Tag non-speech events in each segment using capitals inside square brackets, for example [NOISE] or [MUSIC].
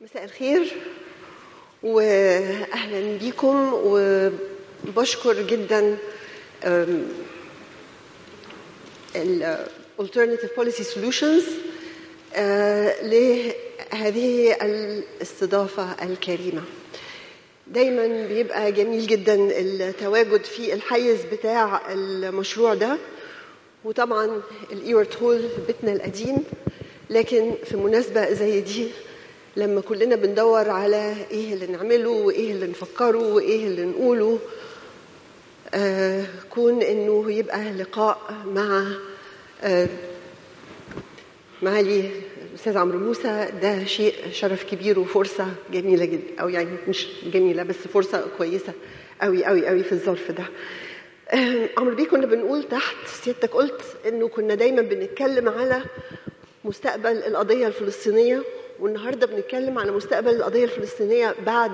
مساء الخير واهلا بيكم وبشكر جدا Alternative Policy Solutions آه، لهذه الاستضافة الكريمة. دايما بيبقى جميل جدا التواجد في الحيز بتاع المشروع ده وطبعا الايورت هول بيتنا القديم لكن في مناسبة زي دي لما كلنا بندور على إيه اللي نعمله وإيه اللي نفكره وإيه اللي نقوله آه كون إنه يبقى لقاء مع آه معالي الاستاذ عمرو موسى. ده شيء شرف كبير وفرصة جميلة جدا أو يعني مش جميلة بس فرصة كويسة قوي قوي قوي في الظرف ده. آه، عمرو بيه كنا بنقول تحت سيادتك قلت إنه كنا دايما بنتكلم على مستقبل القضية الفلسطينية والنهارده بنتكلم على مستقبل القضية الفلسطينية بعد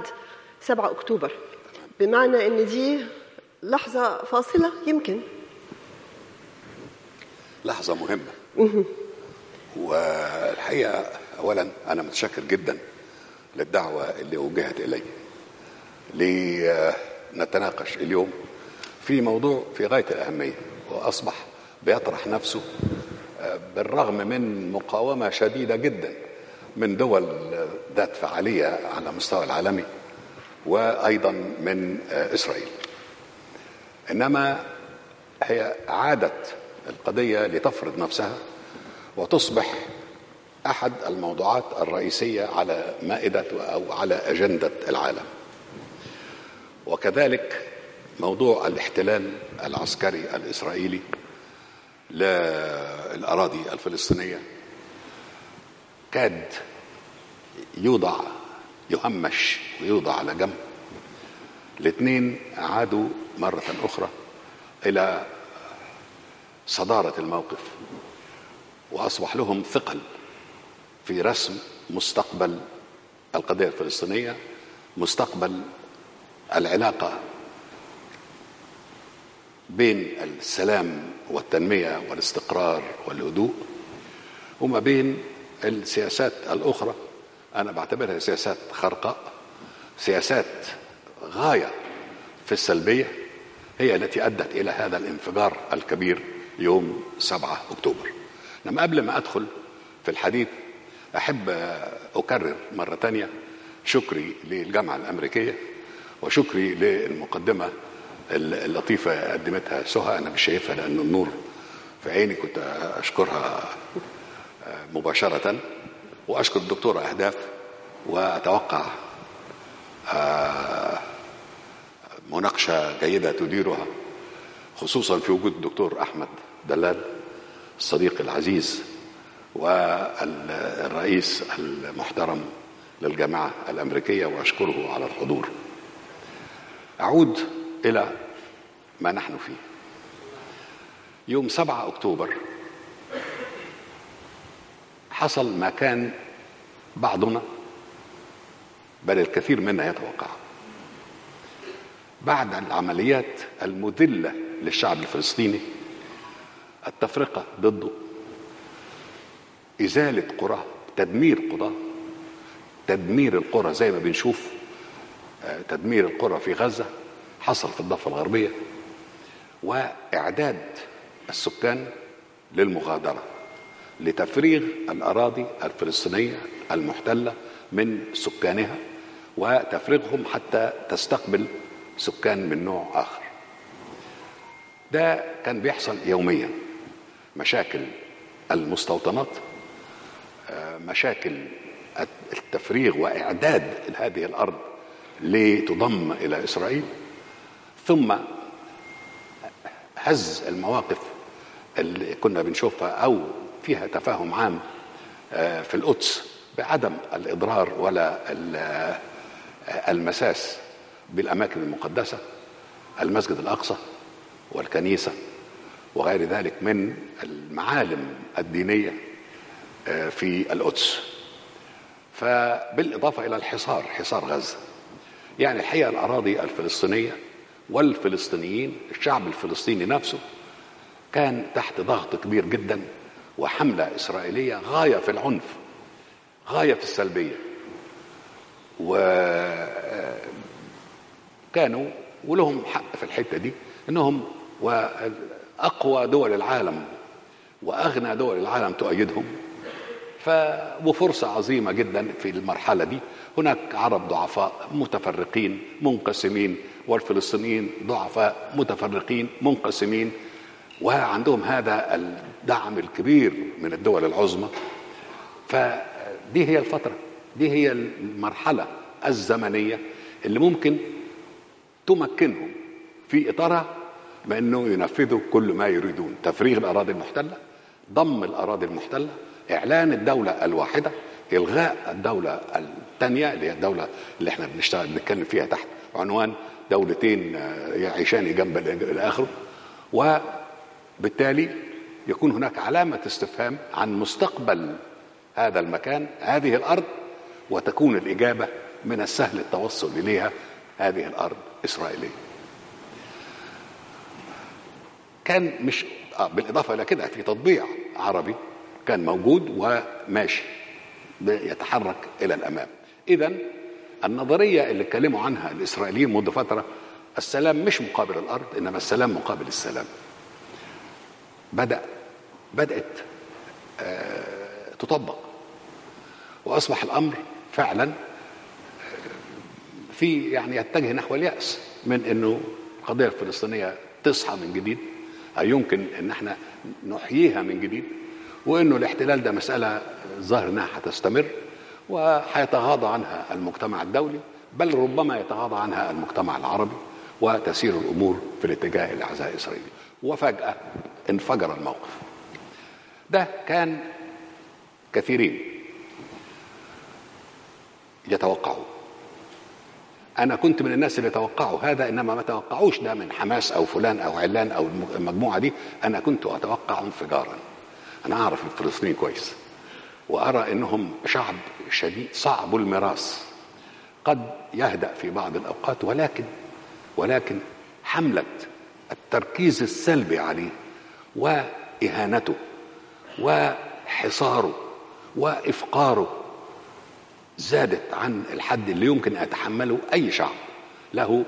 7 أكتوبر. بمعنى إن دي لحظة فاصلة يمكن. لحظة مهمة. والحقيقة أولا أنا متشكر جدا للدعوة اللي وجهت إلي. لنتناقش اليوم في موضوع في غاية الأهمية وأصبح بيطرح نفسه بالرغم من مقاومة شديدة جدا. من دول ذات فعالية على مستوى العالمي وأيضا من إسرائيل. إنما هي عادت القضية لتفرض نفسها وتصبح أحد الموضوعات الرئيسية على مائدة أو على أجندة العالم. وكذلك موضوع الاحتلال العسكري الإسرائيلي للأراضي الفلسطينية كاد يوضع يهمش ويوضع على جنب. الاثنين عادوا مرة أخرى إلى صدارة الموقف وأصبح لهم ثقل في رسم مستقبل القضية الفلسطينية مستقبل العلاقة بين السلام والتنمية والاستقرار والهدوء وما بين السياسات الأخرى. أنا بعتبرها سياسات خرقاء سياسات غاية في السلبية هي التي أدت إلى هذا الانفجار الكبير يوم 7 أكتوبر. لما قبل ما أدخل في الحديث أحب أكرر مرة تانية شكري للجامعة الأمريكية وشكري للمقدمة اللطيفة قدمتها سهى أنا مش شايفها لأن النور في عيني كنت أشكرها مباشرة وأشكر الدكتورة أهداف وأتوقع مناقشة جيدة تديرها خصوصا في وجود الدكتور أحمد دلال الصديق العزيز والرئيس المحترم للجامعة الأمريكية وأشكره على الحضور. أعود إلى ما نحن فيه. يوم 7 أكتوبر حصل ما كان بعضنا بل الكثير منا يتوقع. بعد العمليات المذلة للشعب الفلسطيني التفرقة ضده إزالة قرى تدمير قرى تدمير القرى زي ما بنشوف تدمير القرى في غزة حصل في الضفة الغربية وإعداد السكان للمغادرة. لتفريغ الأراضي الفلسطينية المحتلة من سكانها وتفريغهم حتى تستقبل سكان من نوع آخر. ده كان بيحصل يوميا. مشاكل المستوطنات مشاكل التفريغ وإعداد هذه الأرض لتضم إلى إسرائيل ثم هز المواقف اللي كنا بنشوفها أو فيها تفاهم عام في القدس بعدم الإضرار ولا المساس بالأماكن المقدسة المسجد الأقصى والكنيسة وغير ذلك من المعالم الدينية في القدس. فبالإضافة إلى الحصار حصار غزة يعني الحقيقة الأراضي الفلسطينية والفلسطينيين الشعب الفلسطيني نفسه كان تحت ضغط كبير جدا وحملة إسرائيلية غاية في العنف غاية في السلبية وكانوا ولهم حق في الحتة دي إنهم وأقوى دول العالم وأغنى دول العالم تؤيدهم. ف وفرصة عظيمة جدا في المرحلة دي. هناك عرب ضعفاء متفرقين منقسمين. والفلسطينيين ضعفاء متفرقين منقسمين. وعندهم هذا الدعم الكبير من الدول العظمى. فدي هي الفترة دي هي المرحلة الزمنية اللي ممكن تمكنهم في إطارها بانه ينفذوا كل ما يريدون. تفريغ الأراضي المحتلة ضم الأراضي المحتلة إعلان الدولة الواحدة إلغاء الدولة الثانية اللي هي الدولة اللي إحنا بنشتغل بنتكلم فيها تحت عنوان دولتين يعيشان جنب الآخر. وبالتالي يكون هناك علامة استفهام عن مستقبل هذا المكان هذه الأرض وتكون الإجابة من السهل التوصل إليها هذه الأرض إسرائيلية. كان مش آه بالإضافة إلى كده في تطبيع عربي كان موجود وماشي يتحرك إلى الأمام. اذا النظرية اللي اتكلموا عنها الإسرائيليين منذ فترة السلام مش مقابل الأرض إنما السلام مقابل السلام. بدأ بدأت آه تطبق. وأصبح الأمر فعلا في يعني يتجه نحو اليأس من إنه القضية الفلسطينيه تصحى من جديد أي يمكن إن إحنا نحييها من جديد وإنه الاحتلال ده مسألة ظاهر إنها هتستمر وهيتغاضى عنها المجتمع الدولي بل ربما يتغاضى عنها المجتمع العربي وتسير الأمور في الاتجاه الأعزاء اسرائيل وفجأة انفجر الموقف. ده كان كثيرين يتوقعوا. أنا كنت من الناس اللي توقعوا هذا إنما ما توقعوش ده من حماس أو فلان أو علان أو المجموعة دي. أنا كنت أتوقع انفجارا. أنا أعرف الفلسطينيين كويس. وأرى إنهم شعب شديد صعب المراس قد يهدأ في بعض الأوقات ولكن ولكن حملة التركيز السلبي عليه وإهانته وحصاره وإفقاره زادت عن الحد اللي يمكن أن يتحمله أي شعب. له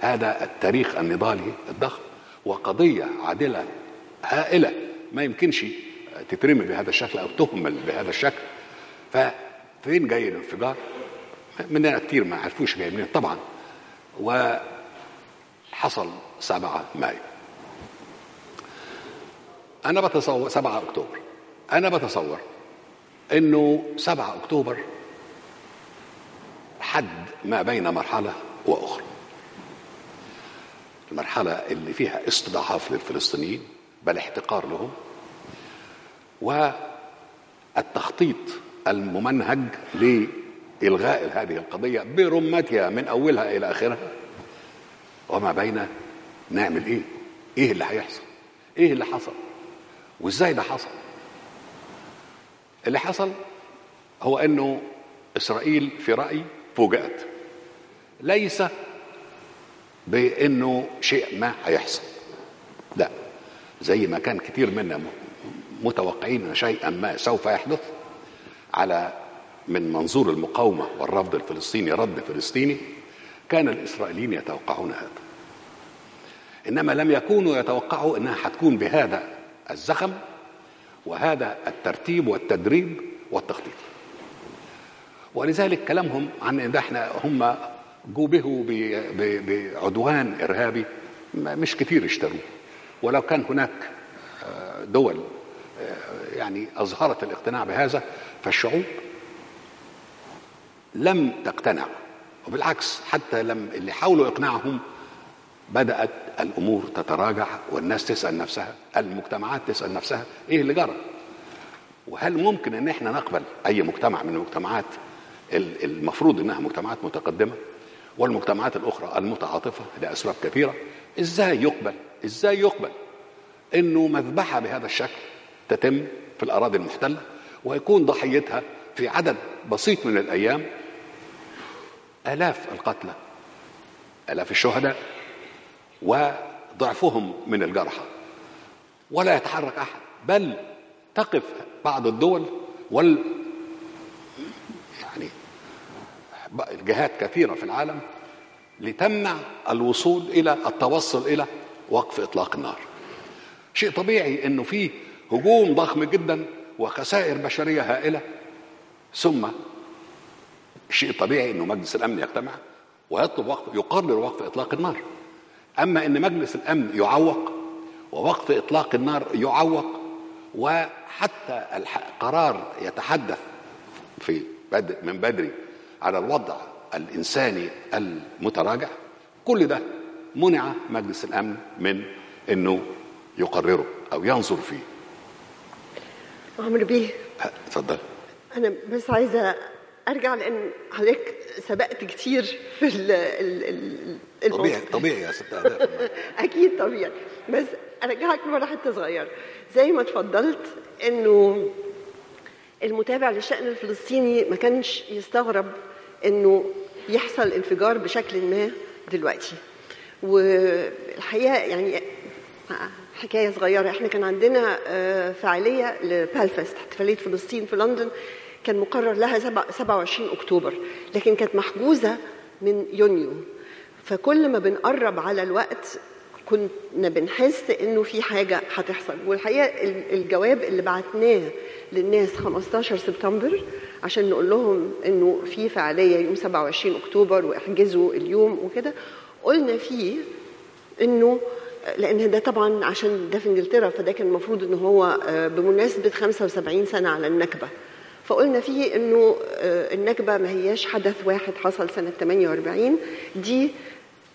هذا التاريخ النضالي الضخم وقضية عادلة هائلة ما يمكنش تترمي بهذا الشكل أو تهمل بهذا الشكل. ففين جاي الانفجار؟ مننا كتير ما عرفوش جاي منين. طبعا. وحصل 7 مايو. أنا بتصور 7 أكتوبر. أنا بتصور إنه 7 أكتوبر حد ما بين مرحلة وأخرى المرحلة اللي فيها استضعاف للفلسطينيين بل احتقار لهم والتخطيط الممنهج لإلغاء هذه القضية برمتها من أولها إلى آخرها وما بين نعمل إيه؟ إيه اللي هيحصل؟ إيه اللي حصل؟ وإزاي ده حصل؟ اللي حصل هو إنه إسرائيل في رأيي فوجئت. ليس بإنه شيء ما هيحصل. لا زي ما كان كتير منا متوقعين شيئا ما سوف يحدث على من منظور المقاومة والرفض الفلسطيني رد فلسطيني كان الإسرائيليين يتوقعون هذا. إنما لم يكونوا يتوقعوا أنها حتكون بهذا الزخم وهذا الترتيب والتدريب والتخطيط. ولذلك كلامهم عن إن إحنا هم جوبهوا بعدوان إرهابي مش كتير اشتروه. ولو كان هناك دول يعني أظهرت الاقتناع بهذا فالشعوب لم تقتنع. وبالعكس حتى لم اللي حاولوا إقناعهم بدأت الأمور تتراجع والناس تسأل نفسها المجتمعات تسأل نفسها إيه اللي جرى؟ وهل ممكن إن إحنا نقبل أي مجتمع من المجتمعات المفروض إنها مجتمعات متقدمة والمجتمعات الأخرى المتعاطفة لأسباب كثيرة؟ إزاي يقبل؟ إزاي يقبل إنه مذبحة بهذا الشكل تتم في الأراضي المحتلة ويكون ضحيتها في عدد بسيط من الأيام آلاف القتلى آلاف الشهداء وضعفهم من الجرحى. ولا يتحرك أحد بل تقف بعض الدول وال يعني جهات كثيرة في العالم لتمنع الوصول إلى التوصل إلى وقف إطلاق النار. شيء طبيعي إنه في هجوم ضخم جدا وخسائر بشرية هائلة. ثم شيء طبيعي إنه مجلس الأمن يجتمع ويطلب وقف يقرر وقف إطلاق النار. أما إن مجلس الأمن يعوق ووقف إطلاق النار يعوق وحتى القرار يتحدث في بدء من بدري على الوضع الإنساني المتراجع كل ده منع مجلس الأمن من إنه يقرره أو ينظر فيه. عمرو بيه اتفضل أنا بس عايزة أرجع لأن حضرتك سبقت كتير في ال. طبيعي طبيعي يا ست. [LAUGHS] أكيد طبيعي. بس أرجعك لورا حتة صغيرة. زي ما اتفضلت إنه المتابع للشأن الفلسطيني ما كانش يستغرب إنه يحصل انفجار بشكل ما دلوقتي. والحقيقة يعني حكاية صغيرة. إحنا كان عندنا آه، فعاليه لبالفست احتفاليه فلسطين في لندن. كان مقرر لها سبع- 27 أكتوبر لكن كانت محجوزة من يونيو. فكل ما بنقرب على الوقت كنا بنحس إنه في حاجة هتحصل. والحقيقة ال- الجواب اللي بعتناه للناس 15 سبتمبر عشان نقول لهم إنه في فعالية يوم 27 أكتوبر واحجزوا اليوم وكده قلنا فيه إنه لأن ده طبعا عشان ده في إنجلترا فده كان المفروض إن هو آه، بمناسبة 75 سنة على النكبة. فقلنا فيه إنه آه، النكبه ما هياش حدث واحد حصل سنة 48 دي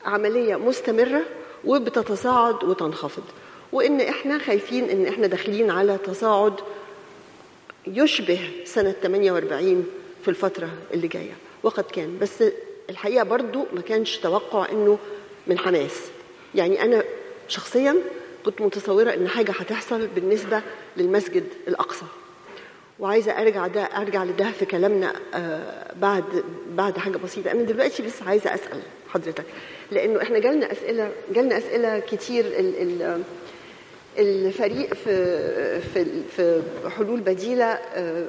عملية مستمرة وبتتصاعد وتنخفض. وإن إحنا خايفين إن إحنا داخلين على تصاعد يشبه سنة 48 في الفترة اللي جاية. وقد كان. بس الحقيقة برضو ما كانش توقع إنه من حماس. يعني أنا شخصيا كنت متصورة إن حاجة هتحصل بالنسبة للمسجد الأقصى. وعايزة أرجع ده أرجع لده في كلامنا آه بعد بعد حاجة بسيطة. أنا دلوقتي بس عايزة أسأل حضرتك لأنه إحنا جالنا أسئلة جالنا أسئلة كتير ال ال الفريق في في في حلول بديلة آه،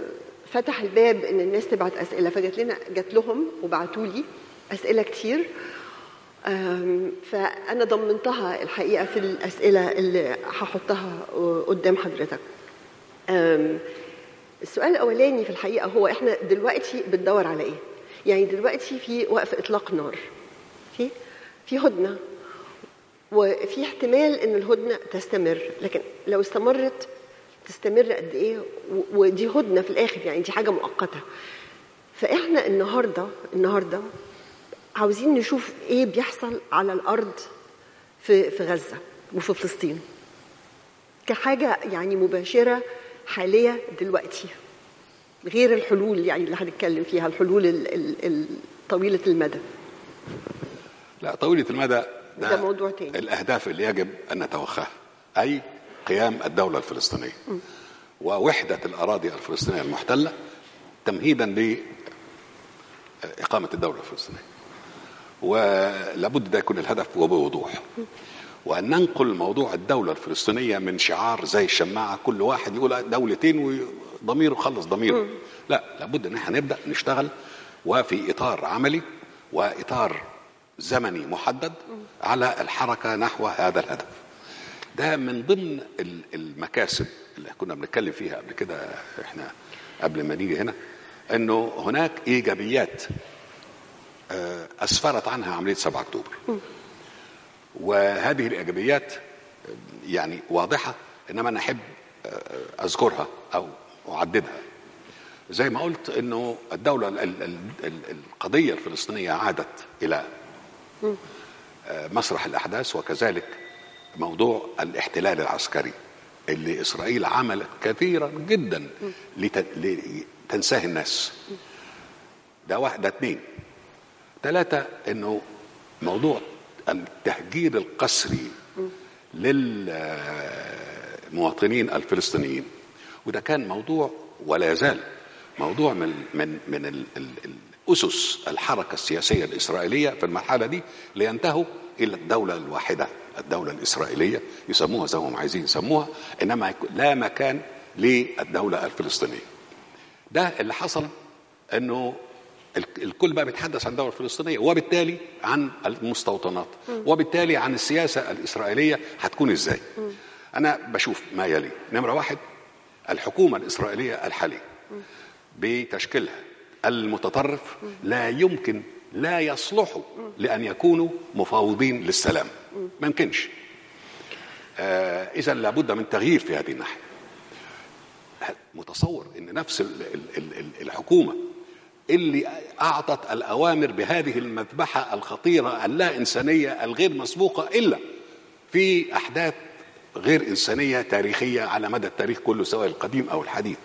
فتح الباب إن الناس تبعت أسئلة. فجات لنا جات لهم وبعتوا لي أسئلة كتير. فأنا ضمنتها الحقيقة في الأسئلة اللي هحطها قدام حضرتك. السؤال الأولاني في الحقيقة هو إحنا دلوقتي بندور على إيه؟ يعني دلوقتي في وقف إطلاق نار في في هدنة وفي احتمال إن الهدنة تستمر لكن لو استمرت تستمر قد إيه؟ ودي هدنة في الآخر يعني دي حاجة مؤقتة. فإحنا النهارده النهارده عاوزين نشوف إيه بيحصل على الأرض في في غزة وفي فلسطين. كحاجة يعني مباشرة حالية دلوقتي. غير الحلول يعني اللي هنتكلم فيها الحلول ال- ال- ال- طويلة المدى. لا طويلة المدى ده موضوع تاني. الأهداف اللي يجب أن نتوخاها أي قيام الدولة الفلسطينية. ووحدة الأراضي الفلسطينية المحتلة تمهيدا لإقامة الدولة الفلسطينية. ولابد ده يكون الهدف وبوضوح وأن ننقل موضوع الدولة الفلسطينية من شعار زي الشماعة كل واحد يقول دولتين وضميره خلص ضميره. لا لابد إن إحنا نبدأ نشتغل وفي إطار عملي وإطار زمني محدد على الحركة نحو هذا الهدف. ده من ضمن ال- المكاسب اللي كنا بنتكلم فيها قبل كده إحنا قبل ما نيجي هنا إنه هناك إيجابيات آه، أسفرت عنها عملية 7 أكتوبر. وهذه الإيجابيات يعني واضحة إنما أنا أحب آه، أذكرها أو أعددها. زي ما قلت إنه الدولة ال- ال- ال- القضية الفلسطينية عادت إلى آه، مسرح الأحداث وكذلك موضوع الاحتلال العسكري اللي إسرائيل عملت كثيرا جدا لت- لتنساه الناس. ده واحد ده اثنين ثلاثة إنه موضوع التهجير القسري للمواطنين الفلسطينيين. وده كان موضوع ولا يزال موضوع من من من الأسس الحركة السياسية الإسرائيلية في المرحلة دي لينتهوا إلى الدولة الواحدة الدولة الإسرائيلية يسموها زي ما هم عايزين يسموها إنما لا مكان للدولة الفلسطينية. ده اللي حصل إنه الكل بقى بيتحدث عن الدولة الفلسطينية وبالتالي عن المستوطنات وبالتالي عن السياسة الإسرائيلية هتكون إزاي. أنا بشوف ما يلي. نمرة واحد الحكومة الإسرائيلية الحالية بتشكيلها المتطرف لا يمكن لا يصلحوا لأن يكونوا مفاوضين للسلام. ما يمكنش. آه اذا لابد من تغيير في هذه الناحية. متصور إن نفس ال- ال- ال- ال- الحكومة اللي أعطت الأوامر بهذه المذبحة الخطيرة اللا إنسانية الغير مسبوقة إلا في أحداث غير إنسانية تاريخية على مدى التاريخ كله سواء القديم أو الحديث.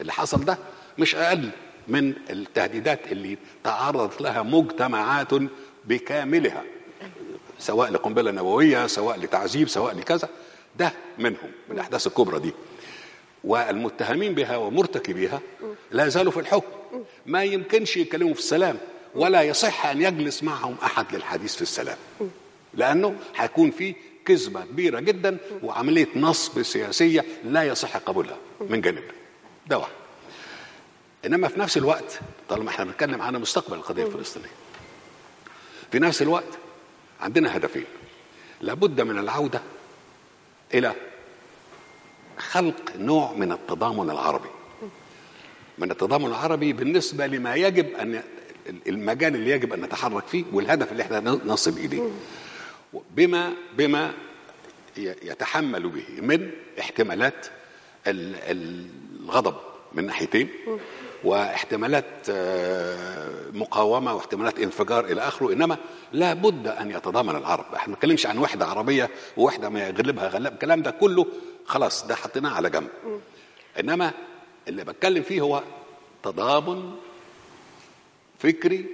اللي حصل ده مش أقل من التهديدات اللي تعرضت لها مجتمعات بكاملها سواء لقنبلة نووية سواء لتعذيب سواء لكذا. ده منهم من الأحداث الكبرى دي. والمتهمين بها ومرتكبيها لا زالوا في الحكم. ما يمكنش يتكلموا في السلام ولا يصح أن يجلس معهم أحد للحديث في السلام. لأنه هيكون في كذبة كبيرة جدا وعملية نصب سياسية لا يصح قبولها من جانبنا ده واحد. إنما في نفس الوقت طالما إحنا بنتكلم عن مستقبل القضية الفلسطينية في نفس الوقت عندنا هدفين. لابد من العودة إلى خلق نوع من التضامن العربي. من التضامن العربي بالنسبة لما يجب أن المجال اللي يجب أن نتحرك فيه والهدف اللي إحنا نصل إليه. بما بما يتحمل به من احتمالات ال- ال- الغضب من ناحيتين واحتمالات آه، مقاومة واحتمالات انفجار إلى آخره إنما لا بد أن يتضامن العرب. إحنا ما بنتكلمش عن وحدة عربية ووحدة ما يغلبها غلب الكلام ده كله خلاص ده حطيناه على جنب. إنما اللي بتكلم فيه هو تضامن فكري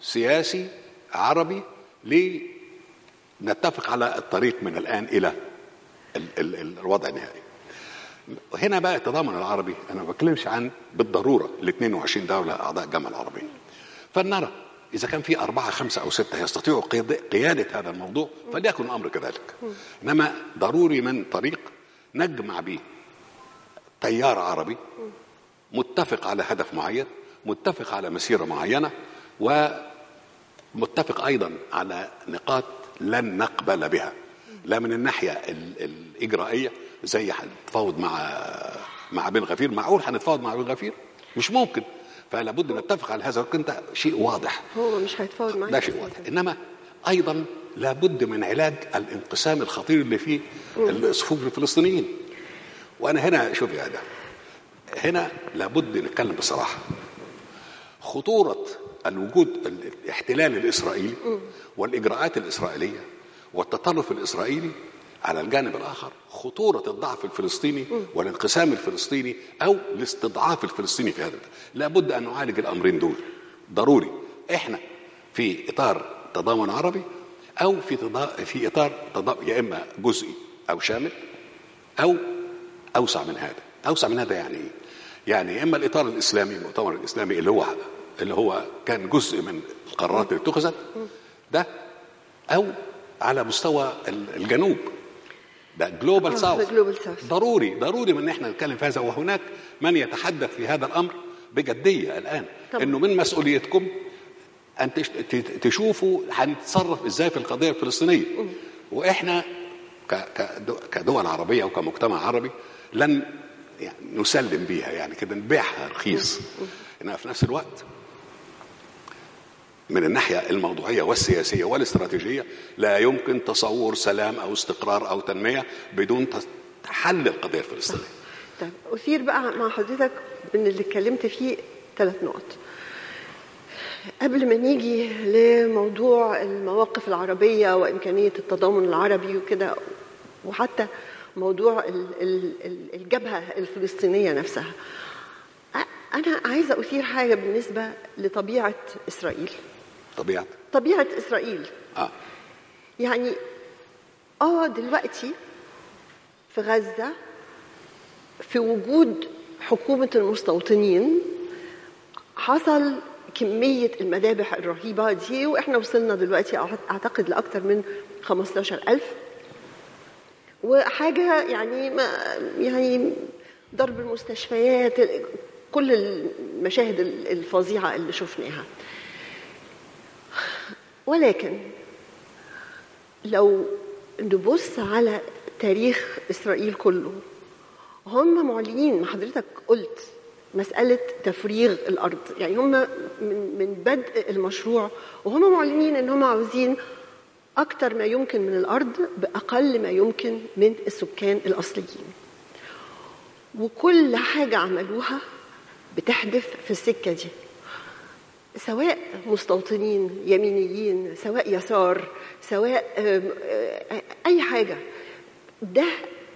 سياسي عربي لنتفق على الطريق من الآن إلى ال- ال- ال- الوضع النهائي. هنا بقى التضامن العربي أنا ما بتكلمش عن بالضرورة ال 22 دولة أعضاء الجامعة العربية. فلنرى إذا كان في أربعة خمسة أو ستة يستطيعوا قياد- قيادة هذا الموضوع فليكن الأمر كذلك. إنما ضروري من طريق نجمع به تيار عربي متفق على هدف معين متفق على مسيرة معينة ومتفق أيضا على نقاط لن نقبل بها. لا من الناحية ال- الإجرائية زي هنتفاوض مع مع بن غفير. معقول هنتفاوض مع بن غفير؟ مش ممكن. فلا بد نتفق على هذا. وكنت شيء واضح. هو مش هيتفاوض معاك ده شيء واضح. إنما أيضا لابد من علاج الانقسام الخطير اللي فيه الصفوف الفلسطينيين. وأنا هنا شوف يا ده هنا لابد نتكلم بصراحة. خطورة الوجود الاحتلال الإسرائيلي والإجراءات الإسرائيلية والتطرف الإسرائيلي على الجانب الآخر خطورة الضعف الفلسطيني والانقسام الفلسطيني أو الاستضعاف الفلسطيني في هذا. لابد أن نعالج الأمرين دول. ضروري. إحنا في إطار تضامن عربي أو في. في إطار تضا... يا إما جزئي أو شامل أو أوسع من هذا أوسع من هذا يعني إيه يعني يا إما الإطار الإسلامي المؤتمر الإسلامي اللي هو اللي هو كان جزء من القرارات اللي اتخذت ده أو على مستوى ال- الجنوب ده جلوبال آه، ساوث. ضروري ضروري من إحنا نتكلم في هذا وهناك من يتحدث في هذا الأمر بجدية الآن طبعا. إنه من مسؤوليتكم أن تشوفوا هنتصرف إزاي في القضية الفلسطينية. وإحنا كدول عربية وكمجتمع عربي لن يعني نسلم بيها يعني كده نبيعها رخيص. إنما في نفس الوقت من الناحية الموضوعية والسياسية والاستراتيجية لا يمكن تصور سلام أو استقرار أو تنمية بدون حل القضية الفلسطينية. طيب أثير بقى مع حضرتك من اللي اتكلمت فيه ثلاث نقط. قبل ما نيجي لموضوع المواقف العربية وإمكانية التضامن العربي وكده وحتى موضوع ال- ال- ال- الجبهة الفلسطينية نفسها أنا عايزة أثير حاجة بالنسبة لطبيعة إسرائيل. طبيعة؟ طبيعة إسرائيل. آه. يعني آه دلوقتي في غزة في وجود حكومة المستوطنين حصل كمية المذابح الرهيبة دي وإحنا وصلنا دلوقتي أعت- أعتقد لأكثر من 15 ألف. وحاجة يعني ما يعني ضرب المستشفيات كل المشاهد الفظيعة اللي شفناها. ولكن لو نبص على تاريخ إسرائيل كله هم معلنين ما حضرتك قلت مسألة تفريغ الأرض. يعني هم من, من بدء المشروع وهم معلنين أن هم عاوزين أكثر ما يمكن من الأرض بأقل ما يمكن من السكان الأصليين. وكل حاجة عملوها بتحدث في السكة دي. سواء مستوطنين يمينيين سواء يسار سواء أي حاجة. ده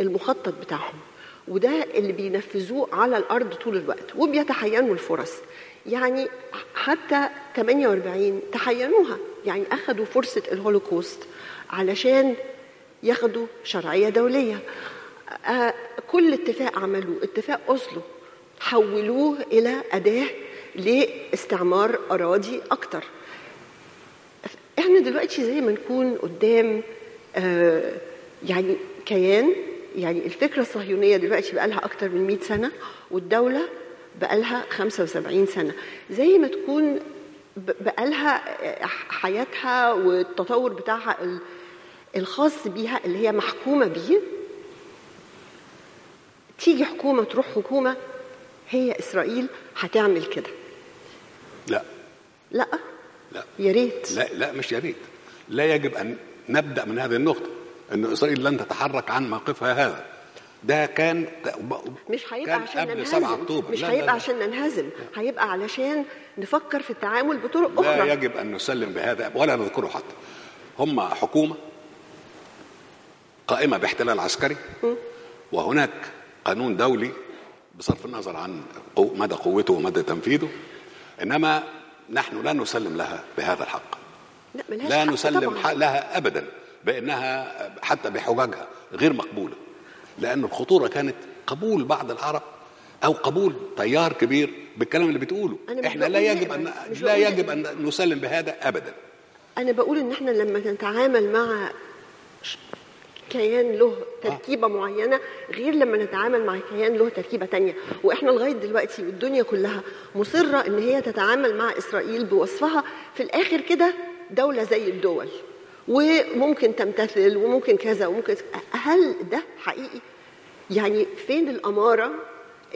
المخطط بتاعهم. وده اللي بينفذوه على الأرض طول الوقت وبيتحينوا الفرص. يعني حتى 48 تحينوها. يعني اخذوا فرصة الهولوكوست علشان ياخدوا شرعية دولية. آه كل اتفاق عملوه اتفاق أوسلو حولوه إلى أداة لاستعمار أراضي أكتر. إحنا دلوقتي زي ما نكون قدام آه يعني كيان يعني الفكرة الصهيونية دلوقتي بقى لها أكتر من 100 سنة والدولة بقى لها 75 سنة. زي ما تكون بقى لها حياتها والتطور بتاعها الخاص بيها اللي هي محكومة بيه تيجي حكومة تروح حكومة هي إسرائيل هتعمل كده. لا. لا؟ لا. يا ريت. لا لا مش يا ريت. لا يجب أن نبدأ من هذه النقطة. إن إسرائيل لن تتحرك عن موقفها هذا. ده كان مش هيبقى كان عشان قبل 7 ننهزم أكتوبر. مش لا، لا، هيبقى لا. عشان ننهزم. هيبقى علشان نفكر في التعامل بطرق لا أخرى يجب أن نسلم بهذا ولا نذكره حتى. هم حكومة قائمة باحتلال عسكري وهناك قانون دولي بصرف النظر عن مدى قوته ومدى تنفيذه. إنما نحن لا نسلم لها بهذا الحق. لا, لا نسلم لها ابدا. بأنها حتى بحججها غير مقبولة لأن الخطورة كانت قبول بعض العرب أو قبول تيار كبير بالكلام اللي بتقوله. إحنا لا يجب أن لا يجب. أن نسلم بهذا ابدا. أنا بقول إن إحنا لما نتعامل مع كيان له تركيبة معينة غير لما نتعامل مع كيان له تركيبة تانية. وإحنا لغاية دلوقتي والدنيا كلها مصرة إن هي تتعامل مع إسرائيل بوصفها في الآخر كده دولة زي الدول. وممكن تمتثل وممكن كذا وممكن هل ده حقيقي؟ يعني فين الأمارة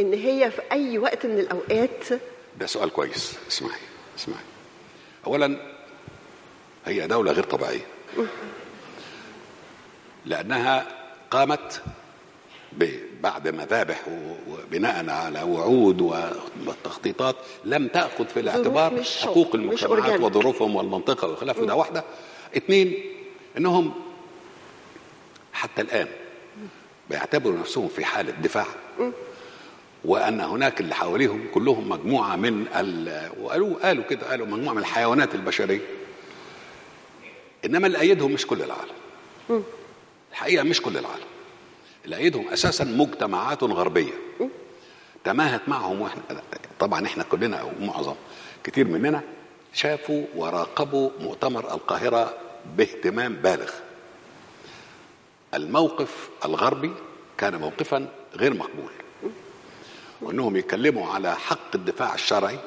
إن هي في أي وقت من الأوقات؟ ده سؤال كويس. اسمعي اسمعي. اولا هي دولة غير طبيعية. لأنها قامت بعد مذابح وبناء على وعود وتخطيطات لم تأخذ في الاعتبار حقوق المجتمعات. وظروفهم والمنطقة وخلافه ده واحدة. اثنين انهم حتى الآن بيعتبروا نفسهم في حالة دفاع وأن هناك اللي حواليهم كلهم مجموعة من ال... وقالوا قالوا كده قالوا مجموعة من الحيوانات البشرية. إنما اللي ايدهم مش كل العالم. الحقيقة مش كل العالم. اللي ايدهم أساسا مجتمعات غربية. تماهت معهم وإحنا طبعا إحنا كلنا أو معظم كتير مننا شافوا وراقبوا مؤتمر القاهرة باهتمام بالغ الموقف الغربي كان موقفا غير مقبول وإنهم يتكلموا على حق الدفاع الشرعي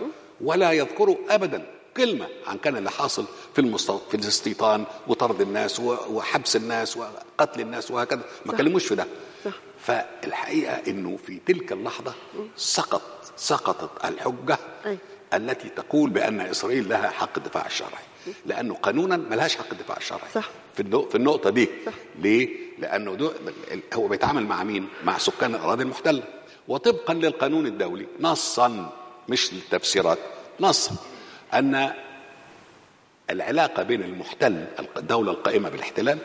ولا يذكروا ابدا كلمة عن كان اللي حاصل في المستو... في الاستيطان وطرد الناس و... وحبس الناس وقتل الناس وهكذا ما. كلموش في ده صح. فالحقيقة إنه في تلك اللحظة سقط سقطت الحجة أي. التي تقول بأن إسرائيل لها حق الدفاع الشرعي لأنه قانونا ملهاش حق الدفاع الشرعي صح. في في النقطة دي صح. ليه؟ لأنه دو هو بيتعامل مع مين؟ مع سكان الأراضي المحتلة وطبقا للقانون الدولي نصا مش للتفسيرات نصا أن العلاقة بين المحتل الدولة القائمة بالاحتلال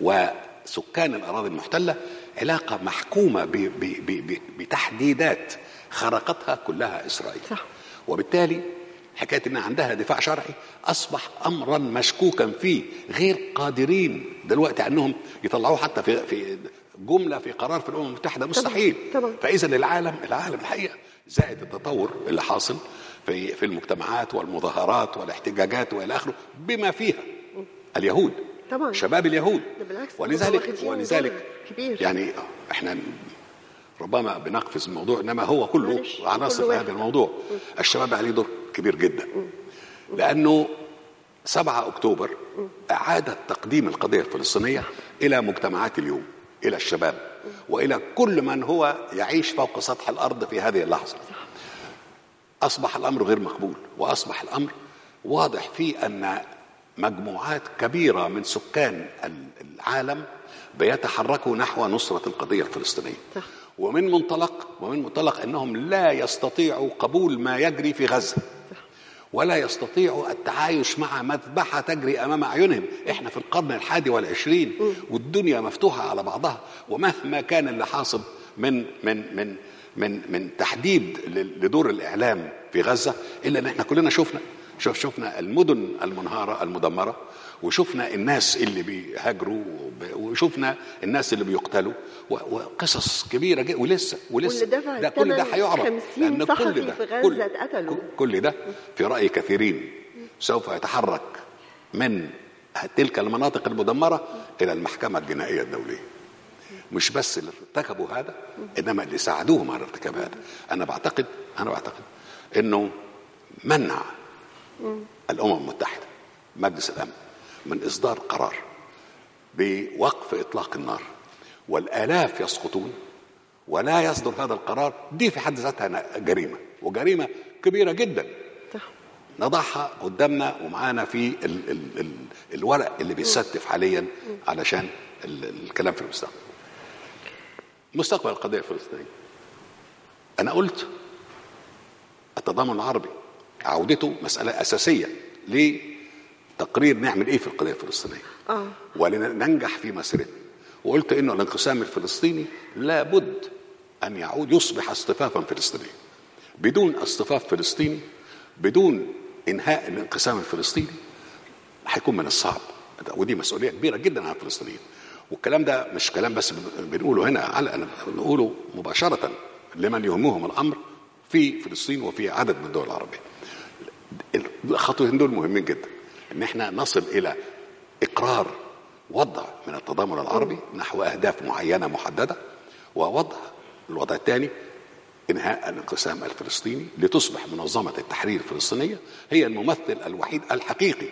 وسكان الأراضي المحتلة علاقة محكومة ب- ب- ب- ب- بتحديدات خرقتها كلها إسرائيل صح. وبالتالي حكاية ان عندها دفاع شرعي أصبح امرا مشكوكا فيه غير قادرين دلوقتي إنهم يطلعوه حتى في في جملة في قرار في الأمم المتحدة مستحيل طبعاً. فاذا العالم العالم الحقيقة زائد التطور اللي حاصل في في المجتمعات والمظاهرات والاحتجاجات وإلى آخره بما فيها اليهود طبعاً. شباب اليهود ولذلك ولذلك كبير. يعني إحنا ربما بنقفز الموضوع إنما هو كله عناصر في. هذا الموضوع. الشباب عليه دور كبير جدا. لأنه 7 أكتوبر اعاد تقديم القضية الفلسطينية إلى مجتمعات اليوم إلى الشباب وإلى كل من هو يعيش فوق سطح الأرض في هذه اللحظة. أصبح الأمر غير مقبول وأصبح الأمر واضح في أن مجموعات كبيرة من سكان العالم بيتحركوا نحو نصرة القضية الفلسطينية. صح. ومن منطلق ومن منطلق أنهم لا يستطيعوا قبول ما يجري في غزة. ولا يستطيعوا التعايش مع مذبحة تجري أمام أعينهم. إحنا في القرن الحادي والعشرين والدنيا مفتوحة على بعضها. ومهما كان اللي حاصل من من من من من تحديد لدور الإعلام في غزة إلا إن إحنا كلنا شفنا شوف شفنا المدن المنهارة المدمرة. وشفنا الناس اللي بيهاجروا وشفنا الناس اللي بيقتلوا وقصص كبيرة جدا. ولسه ولسه. دفع ده كل ده هيعرف. 50 لأن صحفي كل ده في كل-. كل ده في رأي كثيرين. سوف يتحرك من تلك المناطق المدمرة إلى المحكمة الجنائية الدولية. مش بس اللي ارتكبوا هذا إنما اللي ساعدوهم على ارتكاب هذا. أنا بعتقد أنا بعتقد إنه منع الأمم المتحدة مجلس الأمن من إصدار قرار بوقف إطلاق النار والآلاف يسقطون ولا يصدر هذا القرار. دي في حد ذاتها جريمة وجريمة كبيرة جدا. نضعها قدامنا ومعانا في ال ال ال الورق اللي بيتستف حاليا علشان ال الكلام في المستقبل. مستقبل القضية الفلسطينية. أنا قلت التضامن العربي عودته مسألة أساسية لتقرير نعمل إيه في القضية الفلسطينية؟ آه. ولننجح في مسيرتنا. وقلت إنه الانقسام الفلسطيني لابد أن يعود يصبح اصطفافا فلسطينيا. بدون اصطفاف فلسطيني بدون إنهاء الانقسام الفلسطيني هيكون من الصعب. ودي مسؤولية كبيرة جدا على الفلسطينيين. والكلام ده مش كلام بس بن- بنقوله هنا على أنا بنقوله مباشرة لمن يهمهم الأمر في فلسطين وفي عدد من الدول العربية. الخطوتين دول مهمين جدا. إن إحنا نصل إلى إقرار وضع من التضامن العربي نحو أهداف معينة محددة ووضع الوضع الثاني إنهاء الانقسام الفلسطيني لتصبح منظمة التحرير الفلسطينية هي الممثل الوحيد الحقيقي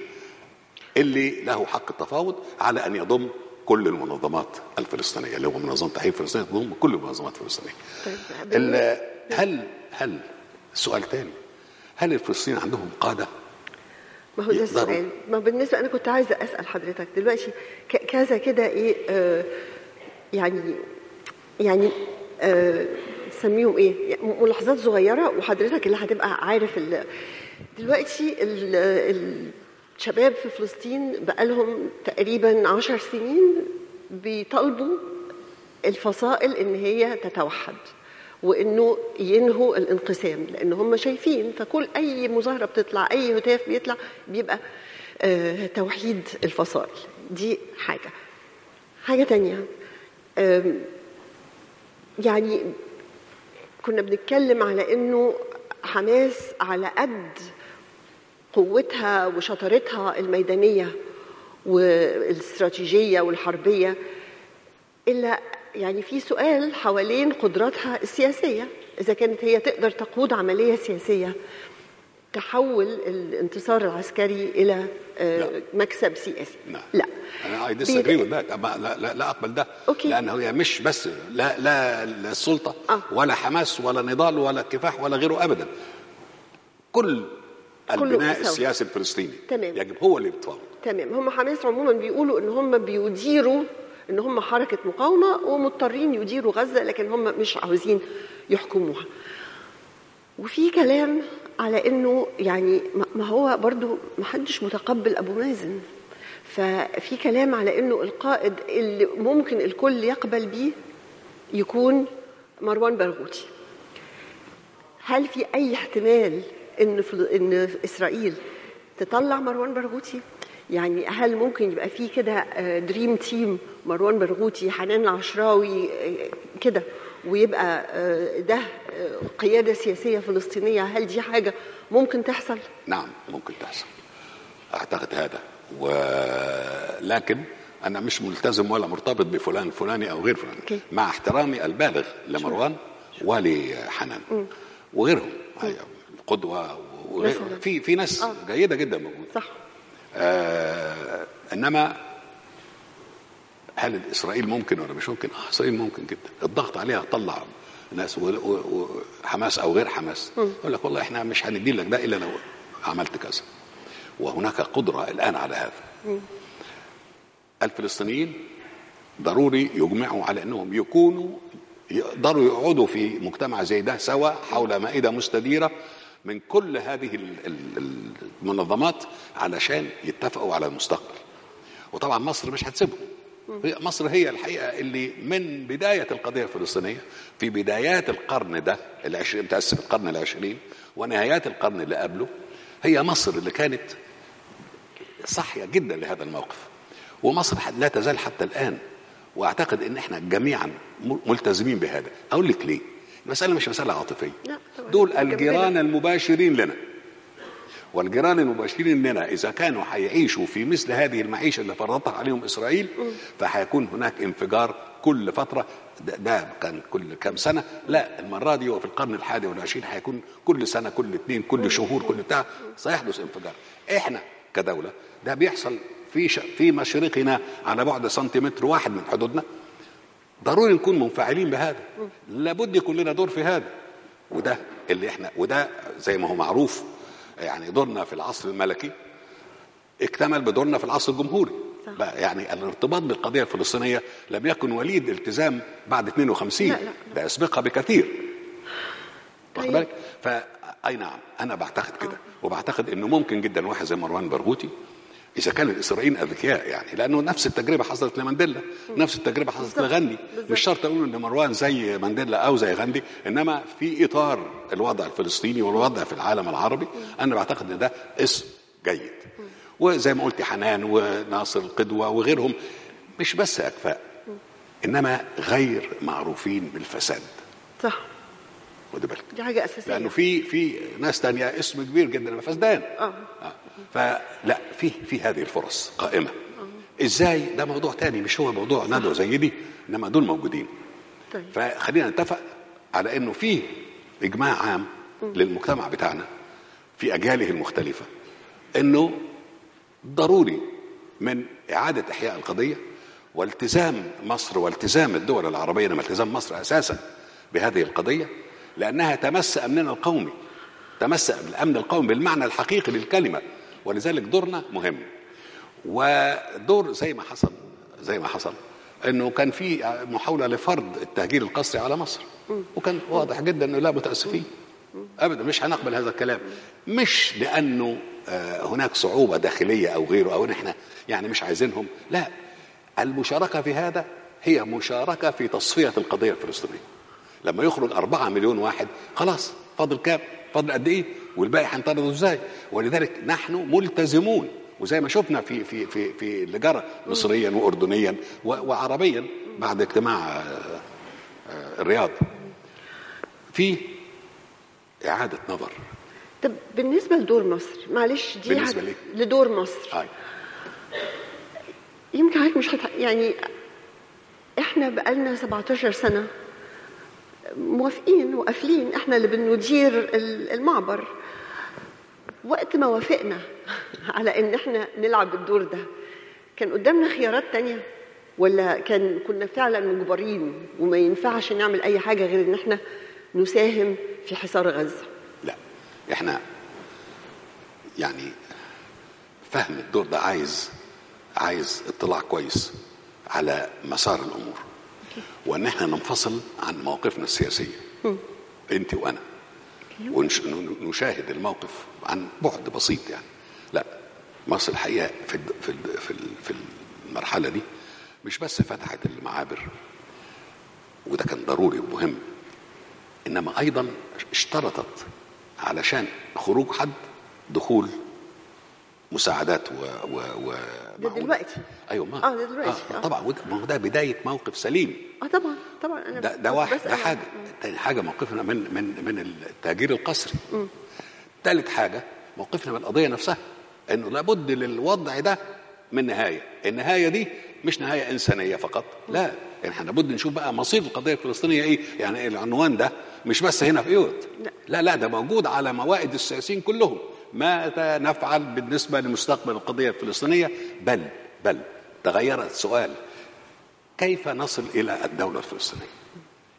اللي له حق التفاوض على أن يضم كل المنظمات الفلسطينية اللي هو منظمة التحرير الفلسطينية تضم كل المنظمات الفلسطينية. طيب ال- هل هل سؤال ثاني هل الفلسطينيين عندهم قادة؟ ما هو ده. السؤال ما بالنسبة أنا كنت عايزة أسأل حضرتك دلوقتي كذا كده إيه آه يعني يعني آه سميهم إيه يعني ملاحظات صغيرة وحضرتك اللي هتبقى عارف ال- دلوقتي ال- الشباب في فلسطين بقالهم تقريبا عشر سنين بيطالبوا الفصائل إن هي تتوحد وإنه ينهوا الانقسام لأن هم شايفين فكل أي مظاهرة بتطلع أي هتاف بيطلع بيبقى آه توحيد الفصائل. دي حاجة. حاجة تانية يعني كنا بنتكلم على إنه حماس على قد قوتها وشطارتها الميدانية والإستراتيجية والحربية الا يعني في سؤال حوالين قدراتها السياسية إذا كانت هي تقدر تقود عملية سياسية تحول الانتصار العسكري إلى آه، لا. مكسب سياسي نعم. لا أنا اي وذ ذات لا, لا, لا أقبل ده أوكي. لأن هي مش بس لا لا لا السلطة آه. ولا حماس ولا نضال ولا كفاح ولا غيره ابدا كل البناء. السياسي الفلسطيني تمام. يجب هو اللي يتفاوض تمام هم حماس عموما بيقولوا إن هم بيديروا إن هم حركة مقاومة ومضطرين يديروا غزة لكن هم مش عاوزين يحكموها. وفي كلام على إنه يعني ما- هو برضو ما حدش متقبل أبو مازن. ففي كلام على إنه القائد اللي ممكن الكل يقبل بيه يكون مروان برغوثي هل في أي احتمال إن. إن إسرائيل تطلع مروان برغوثي يعني هل ممكن يبقى في كده دريم تيم مروان برغوثي حنان العشراوي آه، كده ويبقى آه، ده آه، قيادة سياسية فلسطينية هل دي حاجة ممكن تحصل؟ نعم ممكن تحصل. أعتقد هذا. ولكن أنا مش ملتزم ولا مرتبط بفلان الفلاني أو غير فلان. أوكي. مع احترامي البالغ لمروان ولحنان وغيرهم. قدوة وغير. في في ناس آه. جيدة جدا موجودة. صح. آه إنما هل إسرائيل ممكن ولا مش ممكن؟ آه إسرائيل ممكن جدا. الضغط عليها طلع ناس وحماس أو غير حماس. يقول لك والله إحنا مش هندي لك ده إلا لو عملت كذا. وهناك قدرة الآن على هذا. الفلسطينيين ضروري يجمعوا على أنهم يكونوا يقدروا يقعدوا في مجتمع زي ده سوا حول مائدة مستديرة من كل هذه ال- ال- المنظمات علشان يتفقوا على المستقبل. وطبعا مصر مش هتسيبهم. مصر هي الحقيقة اللي من بداية القضية الفلسطينية في بدايات القرن ده العشرين متاسف القرن العشرين ونهايات القرن اللي قبله هي مصر اللي كانت صحية جدا لهذا الموقف. ومصر لا تزال حتى الآن وأعتقد أن إحنا جميعا ملتزمين بهذا. أقول لك ليه. المسألة مش مسألة عاطفية. دول. الجيران المباشرين لنا. والجيران المباشرين لنا إذا كانوا هيعيشوا في مثل هذه المعيشة اللي فرضتها عليهم إسرائيل فهيكون هناك انفجار كل فترة. ده, ده كان كل كام سنة. لا المرة دي وفي القرن الحادي والعشرين هيكون كل سنة كل اثنين كل شهور كل بتاع سيحدث انفجار. إحنا كدولة ده بيحصل في. في مشرقنا على بعد سنتيمتر واحد من حدودنا. ضروري نكون منفعلين بهذا. لابد يكون لنا دور في هذا. وده اللي إحنا وده زي ما هو معروف يعني دورنا في العصر الملكي. اكتمل بدورنا في العصر الجمهوري. صح. بقى يعني الارتباط بالقضية الفلسطينية لم يكن وليد التزام بعد 52 لا، لا. ده اسبقها بكثير. واخد طيب. بالك؟ فاي نعم أنا بعتقد كده. وبعتقد إنه ممكن جدا واحد زي مروان برغوثي إذا كان الإسرائيليين أذكياء يعني لأنه نفس التجربة حصلت لمانديلا نفس التجربة حصلت. لغاندي. مش شرط أقول إن مروان زي مانديلا أو زي غاندي إنما في إطار الوضع الفلسطيني والوضع في العالم العربي أنا بعتقد إن ده اسم جيد. وزي ما قلت حنان وناصر القدوة وغيرهم مش بس أكفاء إنما غير معروفين بالفساد. صح. خد بالك. دي حاجة أساسية. لأنه في في ناس تانية اسم كبير جدا فسدان. آه. آه. فلا في في هذه الفرص قائمة. إزاي؟ ده موضوع تاني مش هو موضوع ندوه زي دي إنما دول موجودين. طيب. فخلينا نتفق على إنه في إجماع عام للمجتمع بتاعنا في أجياله المختلفة إنه ضروري من إعادة إحياء القضية والتزام مصر والتزام الدول العربية إنما التزام مصر أساسا بهذه القضية لأنها تمس أمننا القومي تمس الأمن القومي بالمعنى الحقيقي للكلمة. ولذلك دورنا مهم. ودور زي ما حصل زي ما حصل إنه كان في محاولة لفرض التهجير القسري على مصر. وكان واضح جدا إنه لا متاسفين ابدا مش هنقبل هذا الكلام. مش لأنه آه، هناك صعوبة داخلية أو غيره أو ان إحنا يعني مش عايزينهم. لا المشاركة في هذا هي مشاركة في تصفية القضية الفلسطينية. لما يخرج أربعة مليون واحد خلاص فاضل كام؟ فاضل قد إيه؟ والباقي هنطرده إزاي؟ ولذلك نحن ملتزمون. وزي ما شفنا في في في في اللي جرى مصريا واردنيا وعربيا بعد اجتماع آه، آه، الرياض. في إعادة نظر. طب بالنسبة لدور مصر معلش دي بالنسبة ليه؟ لدور مصر. هاي. يمكن حضرتك مش هت... يعني إحنا بقالنا 17 سنة. موافقين وقافلين. إحنا اللي بندير ال- المعبر. وقت ما وافقنا [LAUGHS] على إن إحنا نلعب الدور ده كان قدامنا خيارات تانية؟ ولا كان كنا فعلا مجبرين وما ينفعش نعمل أي حاجة غير إن إحنا نساهم في حصار غزة؟ لا إحنا يعني فهم الدور ده عايز عايز اطلاع كويس على مسار الأمور. وأن إحنا ننفصل عن مواقفنا السياسية. أنت وأنا. ونشاهد الموقف عن بعد بسيط يعني. لا مصر الحقيقة في في في المرحلة دي مش بس فتحت المعابر وده كان ضروري ومهم إنما أيضا اشترطت علشان خروج حد دخول مساعدات و و و ده. دلوقتي. أيوه ما آه، ده دلوقتي. آه آه. طبعا ما هو ده بداية موقف سليم. آه طبعا طبعا. أنا ده ده واحد ده حاجة. تاني حاجة موقفنا من من من التهجير القسري. ثالث حاجة موقفنا من القضية نفسها إنه لابد للوضع ده من نهاية. النهاية دي مش نهاية إنسانية فقط لا. يعني إحنا لابد نشوف بقى مصير القضية الفلسطينية إيه. يعني العنوان ده مش بس هنا في ايوت لا. لا لا ده موجود على موائد السياسيين كلهم. ماذا نفعل بالنسبة لمستقبل القضية الفلسطينية؟ بل بل تغيرت السؤال كيف نصل إلى الدولة الفلسطينية؟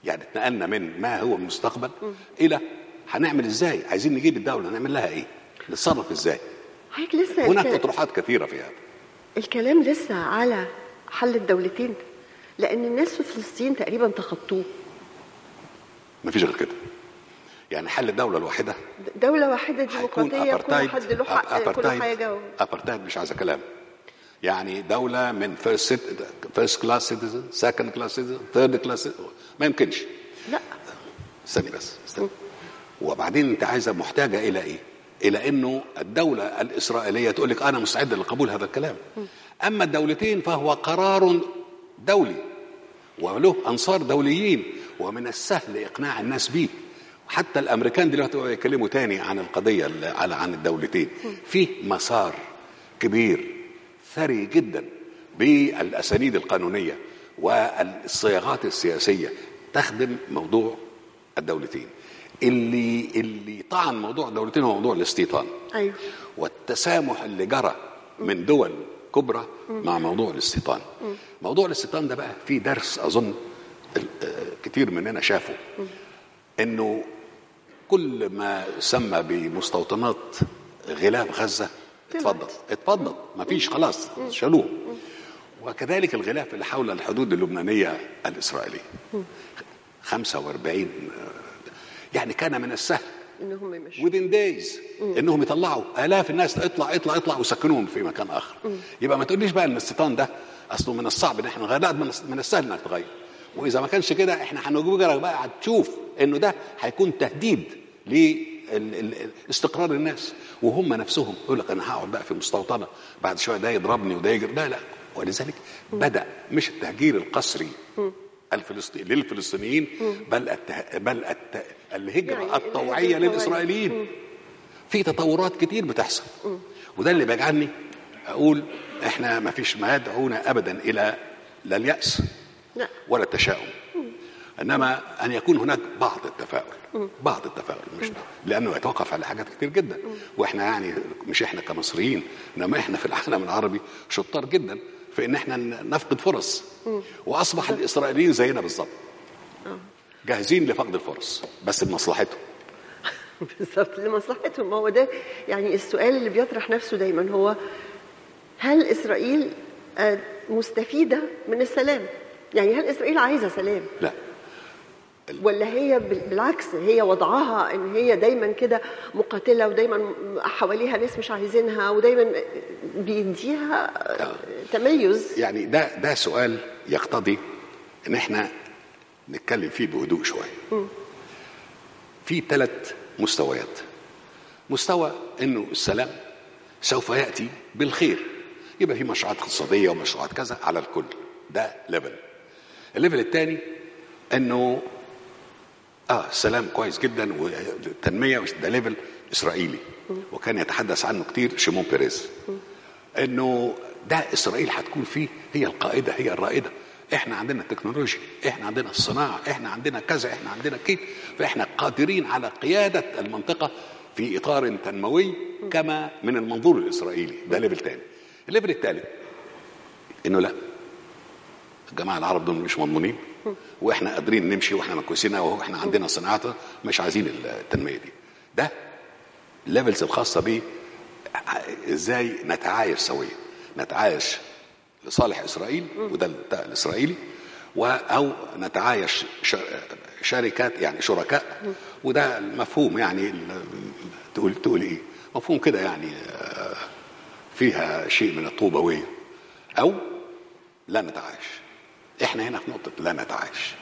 يعني اتنقلنا من ما هو المستقبل إلى هنعمل إزاي؟ عايزين نجيب الدولة نعمل لها إيه؟ نتصرف إزاي؟ حضرتك لسه هناك اطروحات كثيرة في هذا. الكلام لسه على حل الدولتين لأن الناس في فلسطين تقريبا تخطوه. ما فيش غير كده. يعني حل الدولة الواحدة دولة واحدة هيكون ديمقراطية كل حد له حق كل حاجة و... ابارتايد مش عايزة كلام يعني دولة من first first class citizen second class citizen third class ما يمكنش لا استني بس استني وبعدين انت عايزة محتاجة إلى إيه؟ إلى إنه الدولة الإسرائيلية تقول لك أنا مستعده لقبول هذا الكلام. أما الدولتين فهو قرار دولي وله أنصار دوليين ومن السهل إقناع الناس به. حتى الأمريكان دلوقتي بقوا يتكلموا تاني عن القضية على عن الدولتين. في مسار كبير ثري جدا بالأسانيد القانونية والصياغات السياسية تخدم موضوع الدولتين. اللي اللي طعن موضوع الدولتين هو موضوع الاستيطان. أيوه. والتسامح اللي جرى من دول كبرى مع موضوع الاستيطان. موضوع الاستيطان ده بقى فيه درس أظن آه، كتير مننا شافه. إنه كل ما سمى بمستوطنات غلاف غزة اتفضل اتفضل ما فيش خلاص شالوه. وكذلك الغلاف اللي حول الحدود اللبنانية الإسرائيلية. 45 آه، يعني كان من السهل. إنهم يمشوا. Within days. إنهم يطلعوا. آلاف الناس اطلع اطلع اطلع ويسكنوهم في مكان آخر. يبقى ما تقوليش بقى إن الاستيطان ده أصله من الصعب إن إحنا نغير من السهل إنك تغير. وإذا ما كانش كده إحنا هنجبرك بقى تشوف إنه ده هيكون تهديد لاستقرار الناس وهم نفسهم يقول لك أنا هقعد بقى في مستوطنة بعد شوية ده يضربني وده يجري لا لا. ولذلك بدأ مش التهجير القسري الفلسطيني للفلسطينيين بل الته... بل الت... الهجرة يعني الطوعيه للإسرائيليين. في تطورات كتير بتحصل. وده اللي بيجعلني أقول إحنا ما فيش ما يدعونا ابدا إلى لا اليأس لا. ولا التشاؤم. إنما أن يكون هناك بعض التفاؤل بعض التفاؤل مش لأنه يتوقف على حاجات كتير جدا. وإحنا يعني مش إحنا كمصريين إنما إحنا في العالم العربي شطار جدا. في ان إحنا نفقد فرص. وأصبح الإسرائيليين زينا بالظبط. جاهزين لفقد الفرص بس لمصلحتهم. [LAUGHS] بالظبط لمصلحتهم. ما هو ده يعني السؤال اللي بيطرح نفسه دايما هو هل إسرائيل آه، مستفيدة من السلام؟ يعني هل إسرائيل عايزة سلام؟ لا. ولا هي بال- بالعكس هي وضعها إن هي دايما كده مقاتلة ودايما حواليها ناس مش عايزينها ودايما بيديها آه. تميز. يعني ده ده سؤال يقتضي إن إحنا نتكلم فيه بهدوء شوية. في ثلاث مستويات. مستوى إنه السلام سوف يأتي بالخير. يبقى في مشروعات اقتصادية ومشروعات كذا على الكل. ده level ال level الثاني إنه آه السلام كويس جدا والتنميه ده level إسرائيلي. وكان يتحدث عنه كتير شيمون بيريز. إنه ده إسرائيل هتكون فيه هي القائدة هي الرائدة. إحنا عندنا التكنولوجيا إحنا عندنا الصناعه إحنا عندنا كذا إحنا عندنا كده فإحنا قادرين على قيادة المنطقة في إطار تنموي كما من المنظور الإسرائيلي. ده level تاني. ال level الثالث إنه لا. الجماعة العرب دول مش مضمونين. [LAUGHS] وإحنا قادرين نمشي وإحنا كويسين قوي وإحنا عندنا صناعات مش عايزين التنمية دي. ده الليفلز الخاصة بيه. إزاي نتعايش سويا؟ نتعايش لصالح إسرائيل وده الإسرائيلي أو نتعايش شركات يعني شركاء. وده المفهوم يعني تقول تقول إيه؟ مفهوم كده يعني آه، فيها شيء من الطوبويه أو لا نتعايش. إحنا هنا في نقطة لا نتعايش.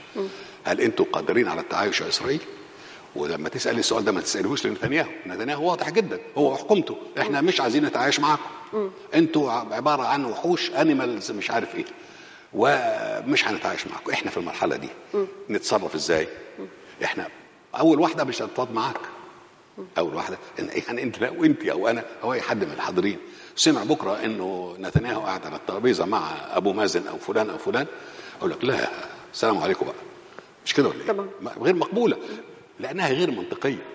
هل أنتم قادرين على التعايش يا إسرائيل؟ ولما تسأل السؤال ده ما تسألهوش لنتنياهو. نتنياهو واضح جدا. هو وحكومته إحنا مش عايزين نتعايش معاكم. أنتوا عبارة عن وحوش انيمالز مش عارف إيه. ومش هنتعايش معاكم. إحنا في المرحلة دي. نتصرف إزاي؟ إحنا أول واحدة مش هنتفاوض معاك. أول واحدة. يعني أنت لو أنت أو أنا أو أي حد من الحاضرين. سمع بكرة إنه نتنياهو قاعد على الترابيزة مع أبو مازن أو فلان أو فلان. أقول لك لا السلام عليكم بقى. مش كده ولا؟ طبعا. ما- غير مقبولة لأنها غير منطقية.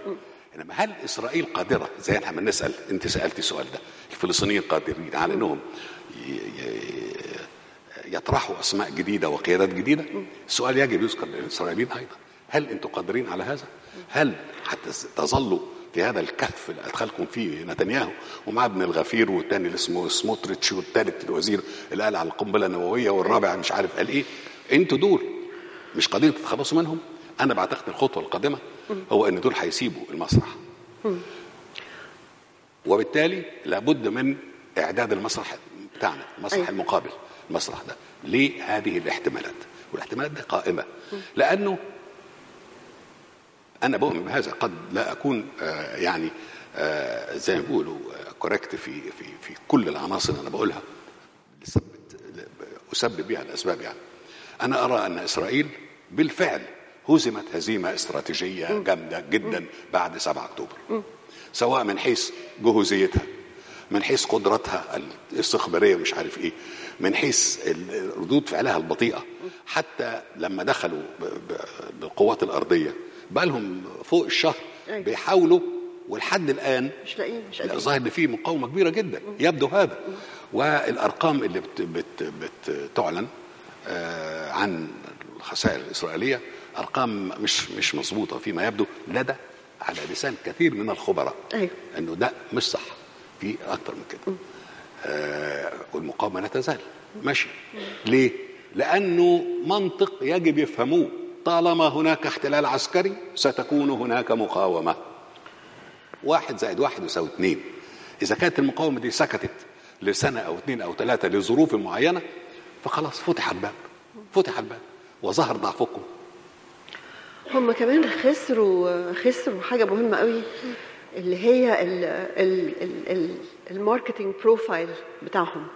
إنما هل إسرائيل قادرة؟ زي إحنا بنسال أنت سالتي السؤال ده. الفلسطينيين قادرين على إنهم يطرحوا أسماء جديدة وقيادات جديدة؟ السؤال يجب يذكر للإسرائيليين أيضا. هل أنتم قادرين على هذا؟ هل حتى تظلوا في هذا الكهف اللي ادخلكم فيه نتنياهو ومع ابن الغفير والثاني اللي اسمه سموتريتش والثالث الوزير اللي قال على القنبلة النووية والرابع مش عارف قال إيه أنتوا دول مش قادرين تتخلصوا منهم. أنا بعتقد الخطوة القادمة هو إن دول هيسيبوا المسرح. وبالتالي لابد من إعداد المسرح بتاعنا المسرح أيوة. المقابل المسرح ده لهذه الاحتمالات. والاحتمالات دي قائمة. لأنه أنا بؤمن بهذا. قد لا أكون آه، يعني آه، زي ما بيقولوا كوركت في في في كل العناصر اللي أنا بقولها. اسبب بها الأسباب يعني. أنا أرى أن إسرائيل بالفعل هزمت هزيمة استراتيجية جامدة جدا بعد 7 أكتوبر. سواء من حيث جهوزيتها من حيث قدرتها الاستخبارية ومش عارف إيه من حيث ردود فعلها البطيئة. حتى لما دخلوا بالقوات الأرضية بقى لهم فوق الشهر أيوة. بيحاولوا ولحد الآن مش لاقيين مش ظاهر إن في مقاومة كبيرة جدا يبدو هذا. والأرقام اللي بت بت بتعلن آه، عن الخسائر الإسرائيلية أرقام مش مش مظبوطة فيما يبدو لدى على لسان كثير من الخبراء أيوة. إنه ده مش صح في أكتر من كده. آه، والمقاومة لا تزال. ماشي. ليه؟ لأنه منطق يجب يفهموه. طالما هناك احتلال عسكري ستكون هناك مقاومة. واحد زائد واحد يساوي اثنين. إذا كانت المقاومة دي سكتت لسنة أو اثنين أو ثلاثة لظروف معينة فخلاص فتح الباب فتح الباب وظهر ضعفكم. هم كمان خسروا خسروا حاجة مهمة قوي اللي هي ال- ال- ال- ال- ال marketing profile بتاعهم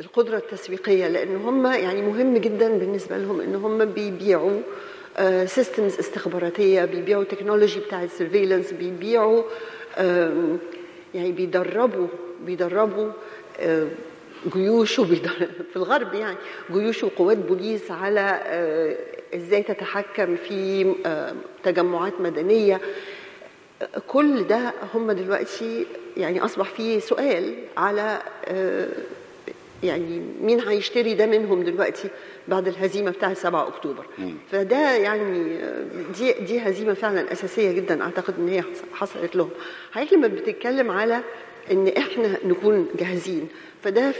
القدرة التسويقية لأن هم يعني مهم جدا بالنسبة لهم إن هم بيبيعوا systems استخباراتية بيبيعوا technology بتاعت surveillance بيبيعوا يعني بيدربوا بيدربوا آه، جيوش [LAUGHS] في الغرب يعني جيوش وقوات بوليس على آه، إزاي تتحكم في آه، تجمعات مدنية. آه، كل ده هم دلوقتي يعني أصبح فيه سؤال على آه، يعني مين هيشتري ده منهم دلوقتي؟ بعد الهزيمة بتاعه 7 أكتوبر. فده يعني دي دي هزيمة فعلا أساسية جدا أعتقد إن هي حص- حصلت لهم. حضرتك لما بتتكلم على إن إحنا نكون جاهزين فده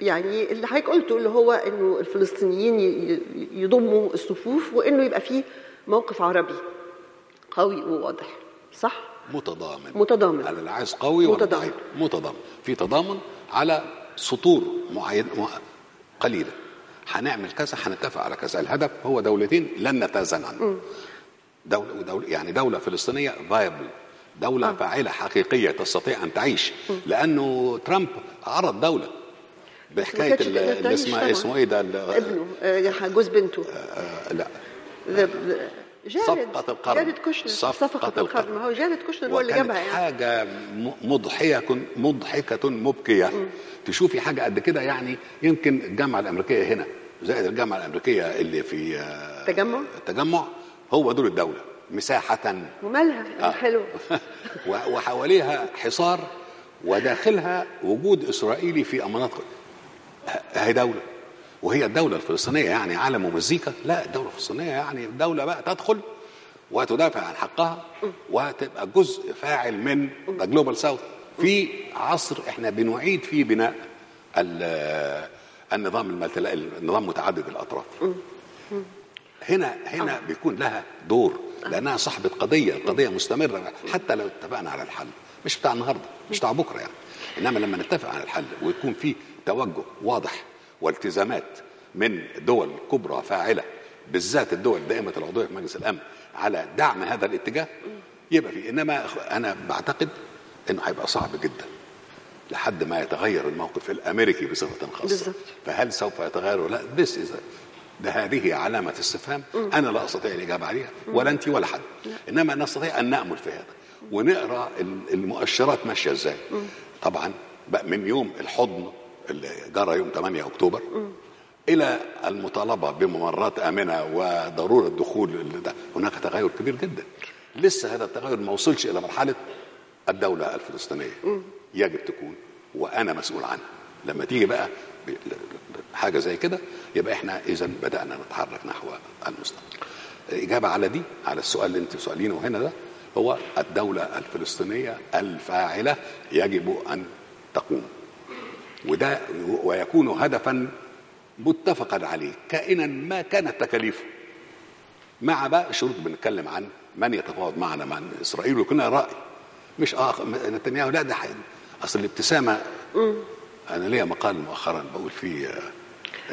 يعني اللي حضرتك قلته اللي هو إنه الفلسطينيين يضموا الصفوف وإنه يبقى فيه موقف عربي قوي وواضح. صح؟ متضامن. متضامن. على العايز قوي متضامن. ضعيف متضامن. في تضامن على سطور معينه مع- قليله هنعمل كذا هنتفق على كذا. الهدف هو دولتين لن نتنازل عنه دولة ودولة يعني دولة فلسطينية viable دولة آه. فاعلة حقيقية تستطيع أن تعيش. لأنه ترامب عرض دولة. بحكاية اللي طبعاً. اسمه إيه ده؟ ابنه آه، جوز بنته. آه، لا. ذا- ذا- جارد صفقة القرن. جارد كوشنر صفقة صفقة القرن. القرن ما هو جارد كوشنر هو اللي جابها يعني. حاجة م- مضحية مضحكة مبكية. تشوفي حاجة قد كده يعني يمكن الجامعة الأمريكية هنا زائد الجامعة الأمريكية اللي في آه، تجمع؟ التجمع هو دول الدولة مساحة. ومالها آه. حلو. [LAUGHS] وحواليها حصار وداخلها وجود إسرائيلي في مناطق ه- هي دولة. وهي الدولة الفلسطينية يعني عالم ومزيكا لا الدولة الفلسطينية يعني دولة بقى تدخل وتدافع عن حقها وتبقى جزء فاعل من the Global South في عصر إحنا بنعيد فيه بناء ال- النظام النظام متعدد الأطراف. هنا هنا بيكون لها دور لأنها صاحبة قضية القضية مستمرة حتى لو اتفقنا على الحل. مش بتاع النهارده مش بتاع بكرة يعني. إنما لما نتفق على الحل ويكون في توجه واضح والتزامات من دول كبرى فاعلة بالذات الدول دائمه العضوية في مجلس الأمن على دعم هذا الاتجاه يبقى في إنما أنا بعتقد إنه هيبقى صعب جدا لحد ما يتغير الموقف الأمريكي بصفة خاصة. بالظبط. فهل سوف يتغير؟ ولا لا this is ده هذه علامة استفهام. أنا لا أستطيع الإجابة عليها ولا أنت ولا حد. إنما نستطيع أن نأمل في هذا. ونقرأ ال- المؤشرات ماشية إزاي. طبعا بقى من يوم الحضن اللي جرى يوم 8 أكتوبر. إلى المطالبة بممرات آمنة وضرورة دخول هناك تغير كبير جدا. لسه هذا التغير ما وصلش إلى مرحلة الدولة الفلسطينية. يجب تكون وأنا مسؤول عنها. لما تيجي بقى حاجة زي كده يبقى إحنا اذا بدأنا نتحرك نحو المستقبل. الاجابه على دي على السؤال اللي انت سؤالينه هنا ده هو الدولة الفلسطينية الفاعلة يجب أن تقوم. وده ويكون هدفا متفقا عليه كائنا ما كانت تكاليفه. مع بقى شروط بنتكلم عن من يتفاوض معنا مع إسرائيل وكنا رأي. مش آه نتنياهو لا ده. أصل الابتسامة أنا ليا مقال مؤخرا بقول فيه آه،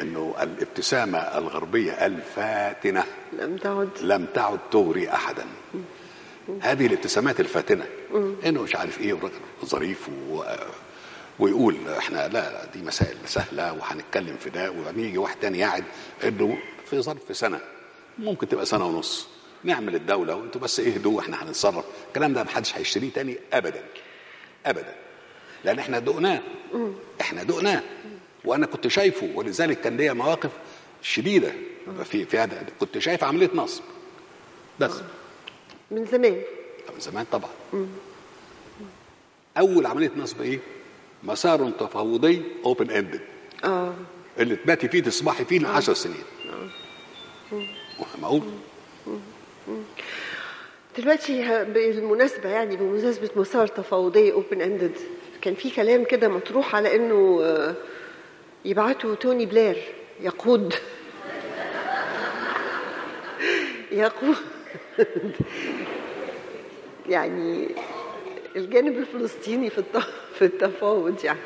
إنه الابتسامة الغربية الفاتنة. لم تعد. لم تعد تغري احدا. هذه الابتسامات الفاتنة. إنه مش عارف إيه وراجل ظريف و... ويقول إحنا لا لا، دي مسائل سهلة وهنتكلم في ده وبعدين يجي واحد تاني قاعد انه في ظرف سنة ممكن تبقى سنة ونص. نعمل الدولة وانتوا بس اهدوا وإحنا هنتصرف. الكلام ده محدش هيشتريه تاني ابدا ابدا. لأن إحنا دقناه إحنا دقناه. وأنا كنت شايفه ولذلك كان ليا مواقف شديدة في في هذا. كنت شايف عملية نصب. بس. من زمان. من زمان طبعا. أول عملية نصب إيه؟ مسار تفاوضي open ended آه. اللي تباتي فيه تصبحي فيه لعشر سنين. معقول؟ دلوقتي ه- بالمناسبة يعني بمناسبة مسار تفاوضي open ended كان في كلام كده مطروح على إنه آه، يبعتوا توني بلير يقود. [LAUGHS] يقود. [LAUGHS] يعني الجانب الفلسطيني في [LAUGHS] في التفاوض يعني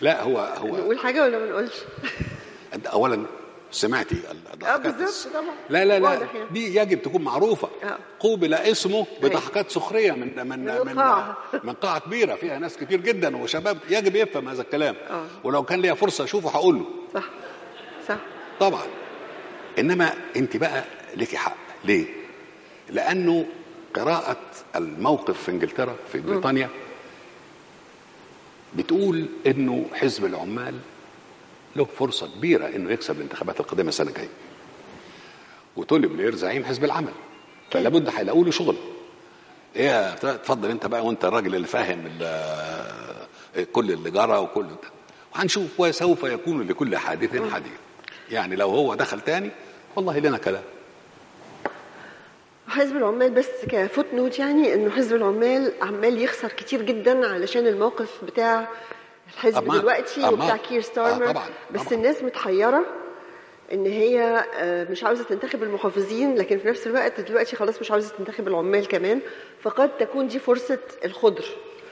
لا هو هو نقول حاجة ولا ما نقولش؟ اولا سمعتي الضحكات بالظبط طبعا. لا لا لا يعني. دي يجب تكون معروفة آه. قوبل اسمه بضحكات سخرية من من من من, القاعة. من قاعة كبيرة فيها ناس كتير جدا وشباب يجب يفهم هذا الكلام آه. ولو كان ليا فرصة أشوفه هقول له صح صح طبعا إنما أنت بقى لك حق ليه لأنه قراءة الموقف في إنجلترا في بريطانيا بتقول إنه حزب العمال له فرصة كبيرة إنه يكسب الانتخابات القادمة السنة الجاية. وتوني بلير زعيم حزب العمل فلا بد هيلاقوا له شغل. إيه اتفضل أنت بقى وأنت الراجل اللي فاهم كل اللي جرى وكل ده. وهنشوف وسوف يكون لكل حادث حديث. يعني لو هو دخل تاني والله لنا كلام. حزب العمال بس ك footnote يعني إنه حزب العمال عمال يخسر كتير جدا علشان الموقف بتاع الحزب طبعاً. دلوقتي طبعاً. وبتاع كير ستارمر آه، طبعاً. بس طبعاً. الناس متحيرة إن هي آه، مش عاوزة تنتخب المحافظين لكن في نفس الوقت دلوقتي خلاص مش عاوزة تنتخب العمال كمان فقد تكون دي فرصة الخضر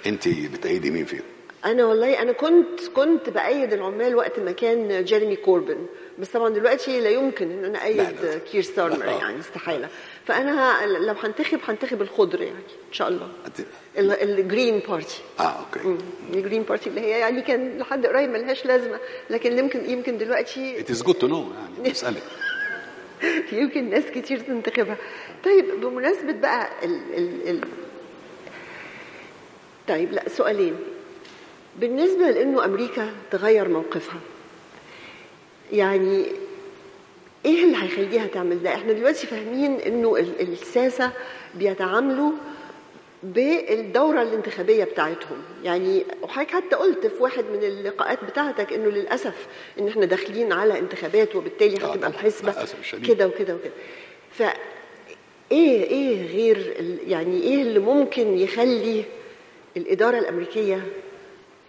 أنت بتأيدي مين فيهم أنا والله أنا كنت كنت بأيد العمال وقت ما كان جيريمي كوربن بس طبعا دلوقتي لا يمكن إن أنا أيد. كير ستارمر آه. يعني استحالة فأنا لو هنتخب هنتخب الخضر يعني إن شاء الله. ال Green Party آه okay. ال Green Party اللي هي يعني كان لحد قريب ملهاش لازمة لكن يمكن يمكن دلوقتي it is good to know يعني [LAUGHS] مسألة يمكن ناس كتير تنتخبها. طيب بمناسبة بقى ال ال ال طيب لا سؤالين. بالنسبة لأنه أمريكا تغير موقفها يعني إيه اللي هيخليها تعمل ده إحنا دلوقتي فاهمين إنه ال- الساسة بيتعاملوا بالدورة الانتخابية بتاعتهم يعني وحضرتك حتى قلت في واحد من اللقاءات بتاعتك إنه للأسف إن إحنا داخلين على انتخابات وبالتالي آه هتبقى. الحسبة. كده وكده وكده ف إيه إيه غير يعني إيه اللي ممكن يخلي الإدارة الأمريكية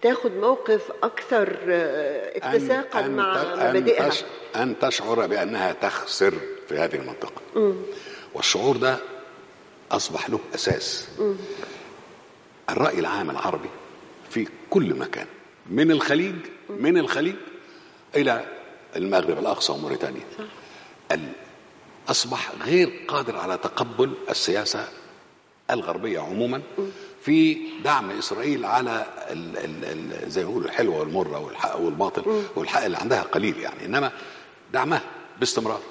تاخد موقف أكثر آه، اتساقا مع أن مبادئها. أن تشعر بأنها تخسر في هذه المنطقة. والشعور ده أصبح له أساس. الرأي العام العربي في كل مكان من الخليج من الخليج إلى المغرب الأقصى وموريتانيا. أصبح غير قادر على تقبل السياسة الغربية عموما. في دعم إسرائيل على ال ال زي ما بيقولوا الحلوة والمرة والحق والباطل والحق اللي عندها قليل يعني. إنما دعمها باستمرار.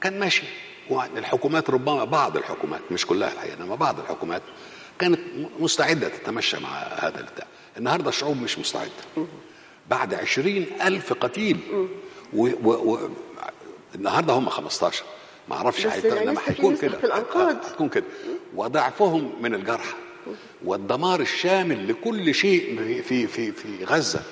كان ماشي. والحكومات ربما بعض الحكومات مش كلها الحقيقة إنما بعض الحكومات كانت مستعدة تتمشى مع هذا البتاع. النهاردة الشعوب مش مستعدة. بعد عشرين ألف قتيل. و و و النهاردة هم 15 ما أعرفش انما هيكون كده. هتكون كده. وضعفهم من الجرحى والدمار الشامل لكل شيء في في في, غزة.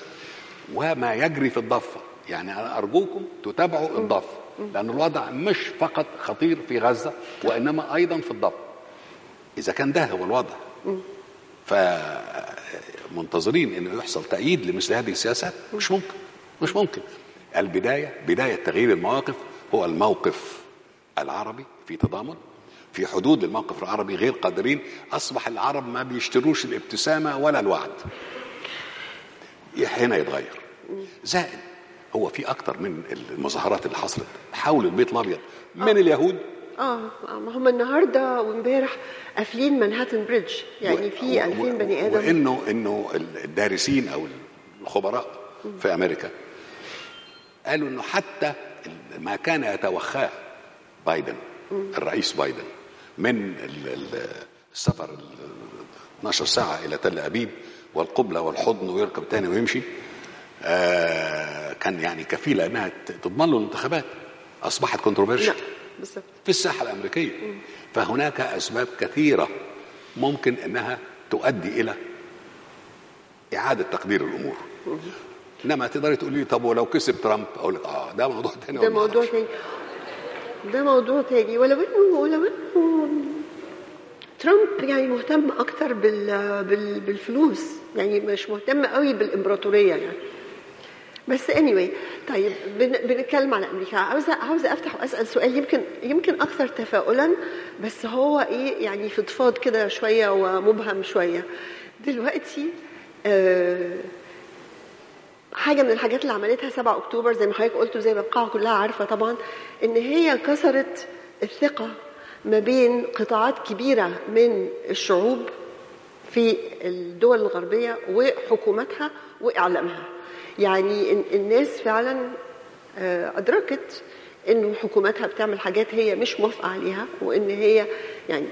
وما يجري في الضفة. يعني أنا أرجوكم تتابعوا الضفة. لأن الوضع مش فقط خطير في غزة وإنما أيضا في الضفة. إذا كان ده هو الوضع. فمنتظرين إنه يحصل تأييد لمثل هذه السياسات. مش ممكن. مش ممكن. البداية بداية تغيير المواقف هو الموقف العربي في تضامن في حدود الموقف العربي غير قادرين أصبح العرب ما بيشتروش الابتسامة ولا الوعد. هنا يتغير. زائد هو في أكتر من المظاهرات اللي حصلت. حول البيت الأبيض. من اليهود؟ آه ما هم النهارده وامبارح قافلين مانهاتن بريدج. يعني في 2000 بني آدم. وانه إنه الدارسين أو الخبراء في أمريكا قالوا إنه حتى ما كان يتوخاه بايدن الرئيس بايدن من ال- ال- السفر ال 12 ساعة إلى تل أبيب والقبلة والحضن ويركب تاني ويمشي. آه كان يعني كفيلة إنها ت- تضمن له الانتخابات. أصبحت لا كونتروفيرشال بالظبط في الساحة الأمريكية. فهناك أسباب كثيرة ممكن أنها تؤدي إلى إعادة تقدير الأمور. إنما تقدري تقولي طب ولو كسب ترامب؟ أقول لك آه ده موضوع تاني ده موضوع. تاني. ده موضوع تاني. ولو انه ولو انه ترامب يعني مهتم أكتر بال بال بالفلوس. يعني مش مهتم قوي بالإمبراطورية يعني. بس anyway طيب بن بنتكلم على أمريكا. عاوزه عاوزة أفتح وأسأل سؤال. يمكن يمكن أكثر تفاؤلا بس هو إيه يعني فضفاض كده شوية ومبهم شوية. دلوقتي آه حاجة من الحاجات اللي عملتها 7 أكتوبر زي ما حضرتك قلت وزي ما القاعة كلها عارفة طبعا إن هي كسرت الثقة ما بين قطاعات كبيرة من الشعوب في الدول الغربية وحكوماتها وإعلامها. يعني ال- الناس فعلا آه، أدركت انه حكوماتها بتعمل حاجات هي مش موافقة عليها وإن هي يعني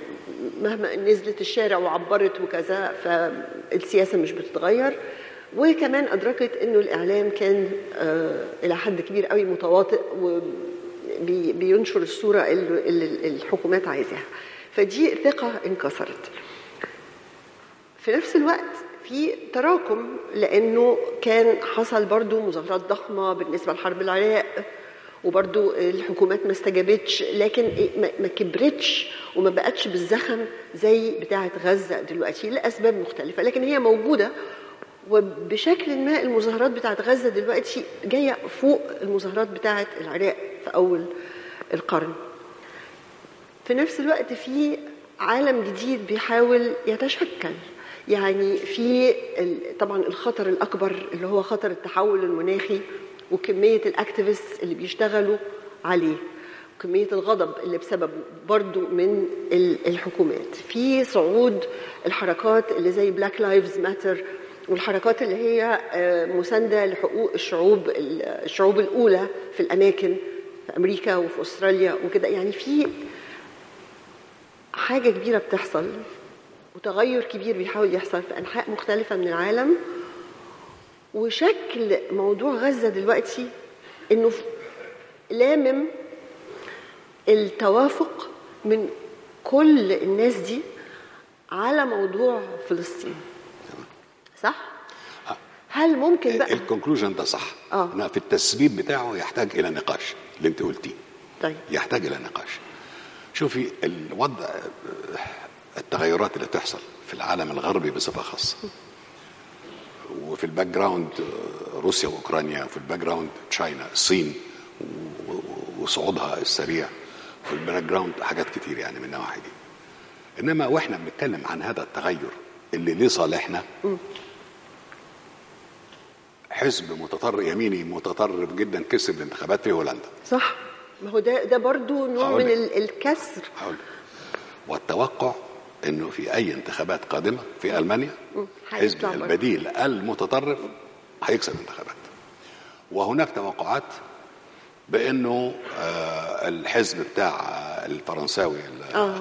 مهما نزلت الشارع وعبرت وكذا فالسياسة مش بتتغير. وكمان أدركت إنه الإعلام كان آه، إلى حد كبير قوي متواطئ وبينشر الصورة اللي الحكومات عايزاها. فدي ثقة انكسرت. في نفس الوقت في تراكم لأنه كان حصل برضو مظاهرات ضخمة بالنسبة لحرب العراق وبرضو الحكومات ما استجابتش لكن ما- ما كبرتش وما بقتش بالزخم زي بتاعة غزة دلوقتي لأسباب مختلفة. لكن هي موجودة وبشكل ما المظاهرات بتاعه غزة دلوقتي جاية فوق المظاهرات بتاعه العراق في أول القرن. في نفس الوقت في عالم جديد بيحاول يتشكل. يعني في طبعا الخطر الأكبر اللي هو خطر التحول المناخي وكمية ال activists اللي بيشتغلوا عليه وكمية الغضب اللي بسببه برضو من ال- الحكومات. في صعود الحركات اللي زي Black Lives Matter والحركات اللي هي آه، مساندة لحقوق الشعوب الشعوب الأولى في الأماكن في أمريكا وفي أستراليا وكده. يعني في حاجة كبيرة بتحصل وتغير كبير بيحاول يحصل في أنحاء مختلفة من العالم. وشكل موضوع غزة دلوقتي إنه ف- لامم التوافق من كل الناس دي على موضوع فلسطين. صح؟ هل ممكن بقى ال conclusion ده صح. آه. إنها في التسبيب بتاعه يحتاج إلى نقاش اللي أنت قلتيه. طيب. يحتاج إلى نقاش. شوفي الوضع التغيرات اللي تحصل في العالم الغربي بصفة خاصة. وفي ال background روسيا وأوكرانيا وفي ال background China الصين وصعودها السريع. في ال background حاجات كتير يعني من النواحي دي. إنما وإحنا بنتكلم عن هذا التغير اللي لصالحنا حزب متطرف يميني متطرف جدا كسب الانتخابات في هولندا. صح. ما هو ده ده برضو نوع هقول من لك. ال- الكسر. حول والتوقع إنه في أي انتخابات قادمة في ألمانيا حزب برضه. البديل المتطرف هيكسب الانتخابات وهناك توقعات بإنه آه الحزب بتاع آه، الفرنساوي ال-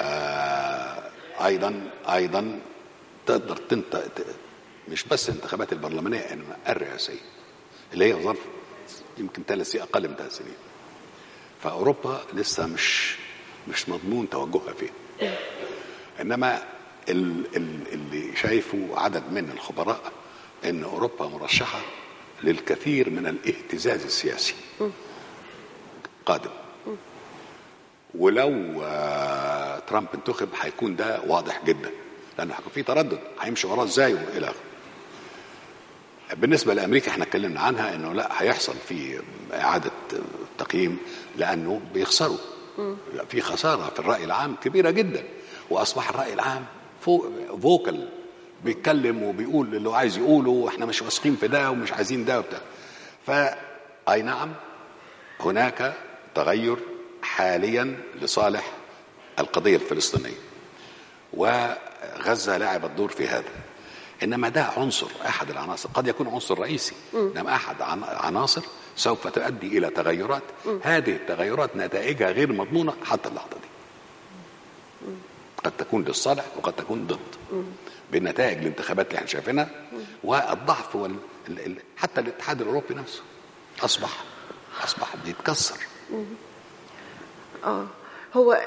آه أيضا أيضا تقدر تنت مش بس الانتخابات البرلمانية انما الرئاسية اللي هي ظرف يمكن ثلاث سنين أقل من ثلاث سنين. فأوروبا لسه مش مش مضمون توجهها فين إنما ال- ال- اللي شايفه عدد من الخبراء إن أوروبا مرشحة للكثير من الاهتزاز السياسي. قادم. ولو آه، ترامب انتخب هيكون ده واضح جدا. لأنه هيكون في تردد. هيمشي وراه إزاي وإلى آخره؟ بالنسبة لأمريكا إحنا اتكلمنا عنها إنه لا هيحصل في إعادة تقييم لأنه بيخسروا. في خسارة في الرأي العام كبيرة جدا. وأصبح الرأي العام فوق فوكال بيتكلم وبيقول اللي هو عايز يقوله وإحنا مش واثقين في ده ومش عايزين ده وبتاع. فاي نعم هناك تغير حاليا لصالح القضية الفلسطينية. وغزة لعبت دور في هذا. إنما ده عنصر أحد العناصر. قد يكون عنصر رئيسي. انما أحد عن- عناصر سوف تؤدي إلى تغيرات. هذه التغيرات نتائجها غير مضمونة حتى اللحظة دي. قد تكون للصالح وقد تكون ضد. بنتائج الانتخابات اللي إحنا شايفينها والضعف وال... ال- ال- حتى الاتحاد الأوروبي نفسه أصبح أصبح بيتكسر. آه. هو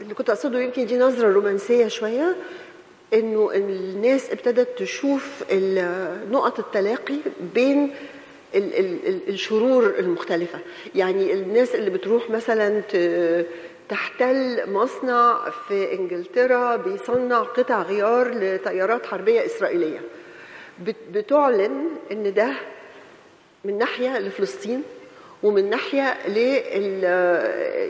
اللي كنت أقصده يمكن دي نظرة رومانسية شوية. إنه الناس ابتدت تشوف نقط التلاقي بين ال ال ال الشرور المختلفة. يعني الناس اللي بتروح مثلا تحتل مصنع في إنجلترا بيصنع قطع غيار لطيارات حربية إسرائيلية. بت- بتعلن إن ده من ناحية لفلسطين ومن ناحية لل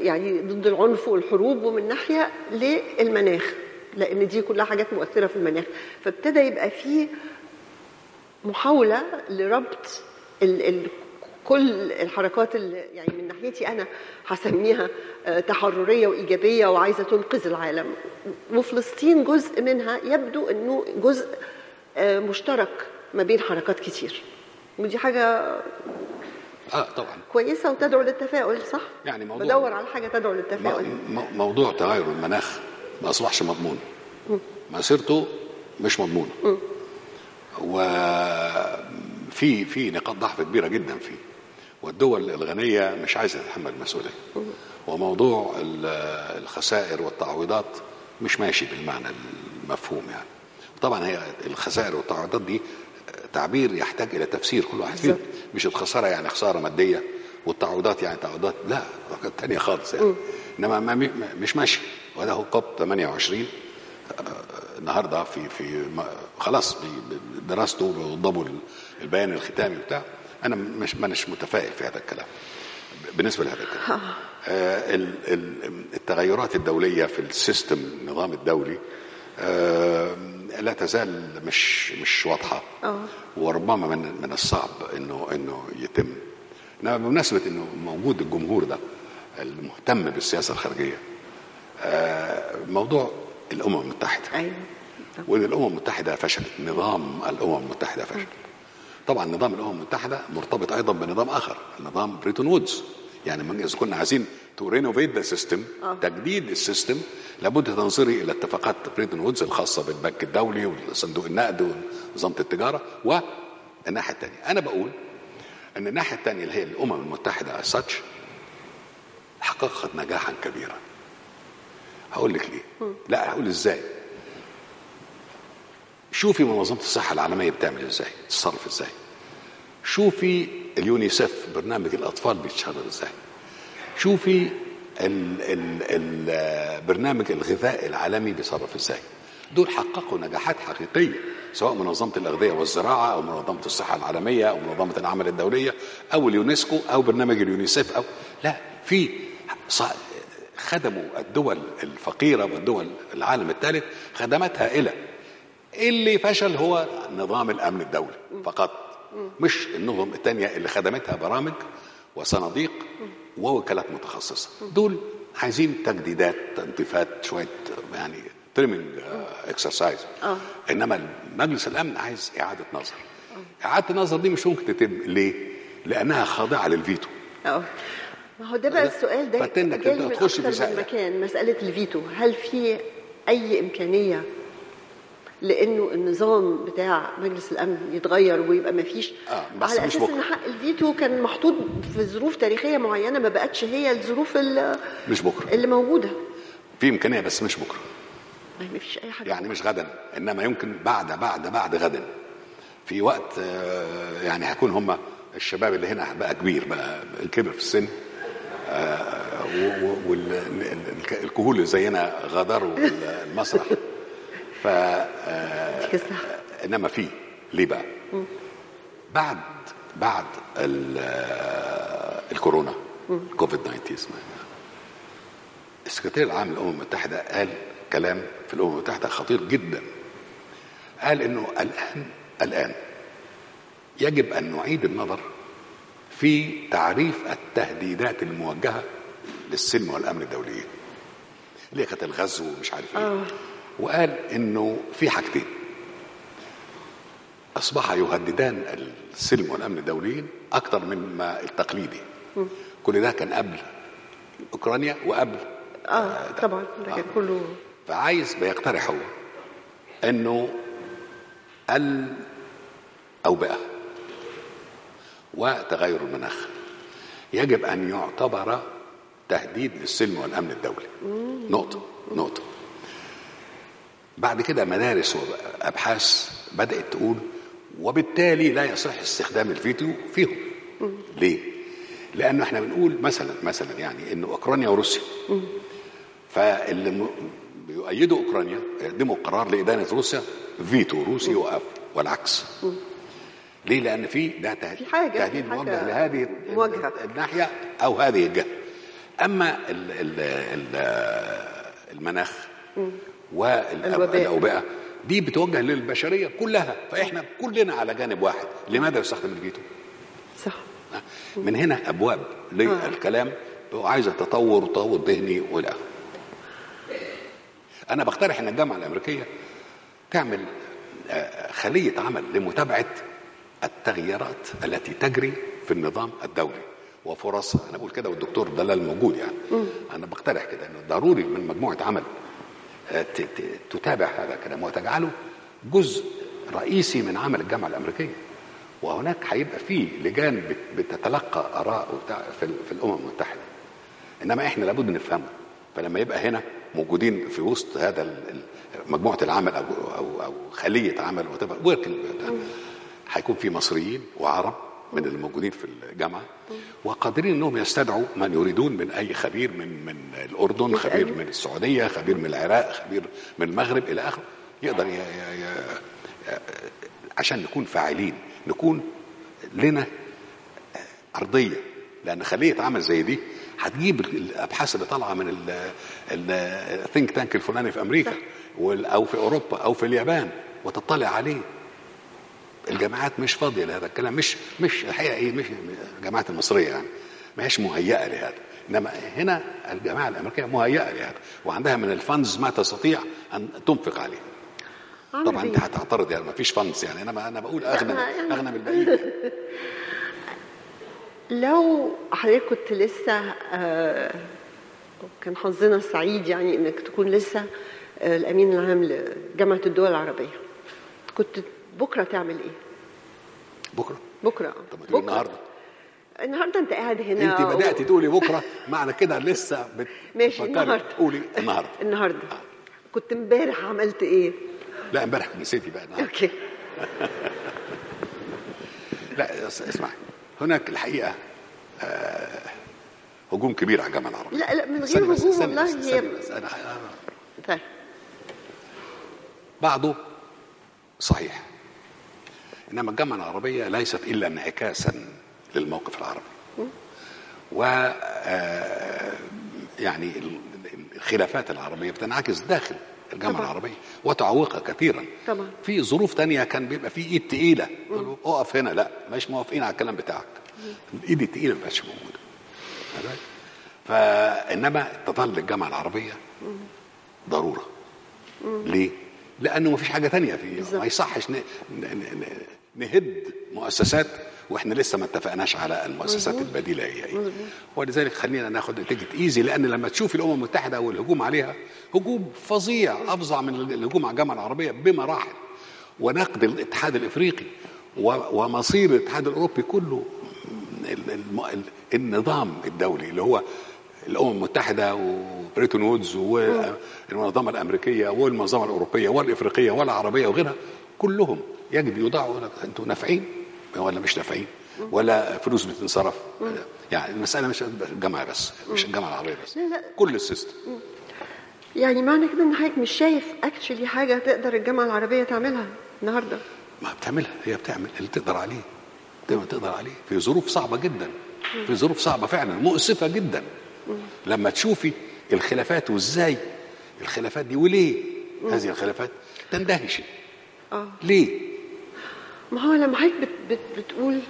يعني ضد العنف والحروب ومن ناحية للمناخ. لأن دي كلها حاجات مؤثره في المناخ. فابتدى يبقى فيه محاوله لربط ال ال كل الحركات اللي يعني من ناحيتي أنا هسميها آه، تحررية وإيجابية وعايزة تنقذ العالم. وفلسطين جزء منها يبدو إنه جزء آه، مشترك ما بين حركات كتير. ودي حاجة آه طبعا. كويسة وتدعو للتفاؤل صح؟ يعني موضوع- بدور على حاجة تدعو للتفاؤل. موضوع تغير المناخ ما أصبحش مضمون. مسيرته مش مضمونه وفي في نقاط ضعف كبيرة جدا فيه. والدول الغنية مش عايزة تتحمل المسؤولية. وموضوع ال- الخسائر والتعويضات مش ماشي بالمعنى المفهوم يعني. طبعا هي الخسائر والتعويضات دي تعبير يحتاج إلى تفسير كل واحد فينا مش الخسارة يعني خسارة مادية والتعويضات يعني تعويضات. لا تانية خالص يعني. إنما ما ما- مش ماشي. هو كوب 28 النهارده في في خلاص دراسته وضبوا البيان الختامي بتاع أنا مش مانيش متفائل في هذا الكلام بالنسبة لهذا الكلام. آه، ال- ال- التغيرات الدولية في السيستم النظام الدولي آه، لا تزال مش مش واضحة. آه. وربما من من الصعب إنه إنه يتم. انما بمناسبة إنه موجود الجمهور ده المهتم بالسياسة الخارجية موضوع الأمم المتحدة. أيوه. وإن الأمم المتحدة فشلت. نظام الأمم المتحدة فشل. طبعا نظام الأمم المتحدة مرتبط أيضا بنظام آخر نظام بريتون وودز. يعني من إذا كنا عايزين to renovate the system آه. تجديد ال system لابد تنظري إلى اتفاقات بريتون وودز الخاصة بالبنك الدولي وصندوق النقد ونظام التجارة والناحيه الثانية أنا بقول إن الناحية الثانية اللي هي الأمم المتحدة ساتش حققت نجاحا كبيرا. هقول لك ليه. لا هقول إزاي. شوفي منظمة الصحة العالمية بتعمل إزاي تتصرف إزاي. شوفي اليونيسف برنامج الأطفال بيشتغل إزاي. شوفي ال ال ال برنامج الغذاء العالمي بيتصرف إزاي. دول حققوا نجاحات حقيقية سواء منظمة الأغذية والزراعة أو منظمة الصحة العالمية أو منظمة العمل الدولية أو اليونسكو أو برنامج اليونيسف أو لا في خدموا الدول الفقيرة والدول العالم الثالث خدمات هائلة اللي فشل هو نظام الأمن الدولي فقط. مش النظم الثانية اللي خدمتها برامج وصناديق ووكالات متخصصة. دول عايزين تجديدات تنظيفات شوية يعني trimming exercise آه. إنما مجلس الأمن عايز إعادة نظر. إعادة النظر دي مش ممكن تتم. ليه؟ لأنها خاضعة للفيتو. آه. ما هو ده بقى السؤال ده فإنك جالي من تخش في سائل. مكان مسألة الفيتو. هل في أي إمكانية لأنه النظام بتاع مجلس الأمن يتغير ويبقى ما فيش؟ آه، بس على أساس. إن حق الفيتو كان محطوط في ظروف تاريخية معينة ما بقتش هي الظروف ال- مش بكرة. اللي موجودة. في إمكانية بس مش بكرة. ما فيش أي حاجة. يعني مش غدا إنما يمكن بعد بعد بعد غدا. في وقت آه، يعني هيكون هم الشباب اللي هنا بقى كبير بقى كبر في السن والكهول اللي زينا غادروا المسرح ف آه،. إنما في. ليه بقى؟ بعد بعد آه، الكورونا كوفيد 19 اسمها. السكرتير العام للأمم المتحدة قال كلام في الأمم المتحدة خطير جدا. قال إنه الآن الآن يجب أن نعيد النظر في تعريف التهديدات الموجهة للسلم والأمن الدوليين اللي كانت الغزو ومش عارف إيه؟ آه. وقال إنه في حاجتين. أصبح يهددان السلم والأمن الدوليين أكثر مما التقليدي. كل ده كان قبل أوكرانيا وقبل. آه طبعا ده كان كله فعايز بيقترح هو إنه الاوبئه وتغير المناخ. يجب أن يعتبر تهديد للسلم والأمن الدولي. نقطة نقطة. بعد كده مدارس وأبحاث بدأت تقول وبالتالي لا يصح استخدام الفيتو فيهم. ليه؟ لأنه إحنا بنقول مثلا مثلا يعني انه أوكرانيا وروسيا. فاللي بيؤيدوا أوكرانيا يقدموا قرار لإدانة روسيا فيتو روسي يوقف والعكس. ليه؟ لأن في ده ته- في حاجة- تهديد موجه لهذه مواجهة. الناحية أو هذه الجهة أما ال ال ال المناخ. والاوبئه دي بتوجه للبشرية كلها فإحنا كلنا على جانب واحد لماذا يستخدم الفيتو؟ صح من هنا أبواب للكلام عايزه تطور وتطور ذهني وإلى. أنا بقترح إن الجامعة الأمريكية تعمل آه، خلية عمل لمتابعة التغييرات التي تجري في النظام الدولي. وفرصها أنا بقول كده والدكتور دلال موجود يعني. أنا بقترح كده إنه ضروري من مجموعة عمل آه، تتابع هذا الكلام وتجعله جزء رئيسي من عمل الجامعة الأمريكية. وهناك هيبقى فيه لجان بت- بتتلقى آراء في, ال- في الأمم المتحدة. إنما إحنا لابد نفهمه. فلما يبقى هنا موجودين في وسط هذا مجموعة العمل أو أو أو خلية عمل وركن هيكون في مصريين وعرب من الموجودين في الجامعة وقادرين إنهم يستدعوا من يريدون من أي خبير من من الأردن خبير. من السعودية خبير من العراق خبير من المغرب إلى آخره. يقدر ي... ي... ي... عشان نكون فاعلين نكون لنا أرضية. لأن خلية عمل زي دي هتجيب الأبحاث اللي طالعة من الثينك تانك الفلاني في أمريكا أو في أوروبا أو في اليابان وتطلع عليه. الجامعات مش فاضية لهذا الكلام مش مش الحقيقة إيه مش الجامعات المصرية يعني ما هيش مهيئة لهذا. إنما هنا الجامعة الأمريكية مهيئة لهذا وعندها من الفندز ما تستطيع أن تنفق عليه. طبعا أنت هتعترض يعني ما فيش فندز يعني أنا أنا بقول أغنى أغنى من الباقيين يعني. لو حضرتك كنت لسه آه، كان حظنا السعيد يعني إنك تكون لسه آه، الأمين العام لجامعة الدول العربية كنت بكرة تعمل إيه؟ بكرة. بكرة. طب ما تقولي النهارده. النهارده أنت قاعد هنا أنت بدات تقولي بكرة. معنى كده لسه بت- ماشي النهارده. قولي النهارده. النهارده. كنت امبارح عملت إيه؟ لا امبارح نسيتي بقى النهارده. أوكي. [LAUGHS] لا أس- اسمعي. هناك الحقيقة آه، هجوم كبير على الجامعة العربيه لا لا من غير هجوم والله هي طيب. بعضه صحيح. إنما الجامعة العربية ليست إلا انعكاسا للموقف العربي. و آه، يعني ال- الخلافات العربية بتنعكس داخل الجامعة طبعا. العربية وتعوقها كثيرا. طبعا. في ظروف تانية كان بيبقى في إيد يقولوا اقف هنا. لا مش موافقين على الكلام بتاعك. الايد التقيله ما بقتش عرفت؟ فإنما تظل الجامعة العربية ضرورة. ليه؟ لأنه ما فيش حاجة تانية في. ما يصحش ن... ن... ن... نهد مؤسسات وإحنا لسه ما اتفقناش على المؤسسات. البديلة هي إيه. ولذلك خلينا ناخد نتيجة ايزي لأن لما تشوف الأمم المتحدة والهجوم عليها هجوم فظيع أفظع من الهجوم على الجامعة العربية بمراحل ونقد الاتحاد الإفريقي ومصير الاتحاد الأوروبي كله النظام الدولي اللي هو الأمم المتحدة وبريتون وودز والمنظمة الأمريكية والمنظمة الأوروبية والإفريقية والعربية وغيرها كلهم يجب يوضعوا يقول لك أنتوا نافعين؟ ولا مش نافعين؟ ولا فلوس بتنصرف؟ يعني المسألة مش الجامعة بس مش الجامعة العربية بس لا، لا. كل ال system. يعني معنى كده إن حضرتك مش شايف actually حاجة تقدر الجامعة العربية تعملها النهارده؟ ما بتعملها هي بتعمل اللي تقدر عليه زي ما تقدر عليه. في ظروف صعبة جدا في ظروف صعبة فعلا مؤسفة جدا. لما تشوفي الخلافات وإزاي الخلافات دي وليه هذه الخلافات تندهشي؟ آه. ليه؟ ما هو لما حضرتك بت بت بتقول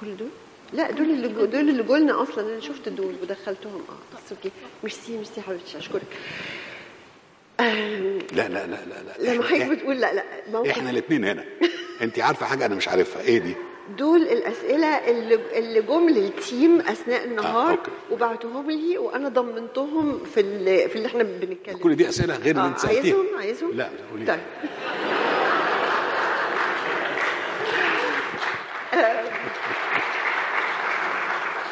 كل دول؟ لا دول اللي جو دول اللي جولنا أصلا. أنا شفت دول ودخلتهم. آه بس okay. merci merci حبيبتي أشكرك. لا لا لا لا, لا. لما حضرتك بتقول لا لا موقف إحنا الاثنين هنا. انت عارفة حاجة أنا مش عارفها. إيه دي؟ دول الأسئلة اللي اللي جم لل team أثناء النهار okay. وبعتوهم لي وأنا ضمنتهم في اللي في اللي إحنا بنتكلم. كل دي أسئلة غير اللي آه انت سالتيها عايزهم؟ عايزهم؟ لا قولي طيب. آه،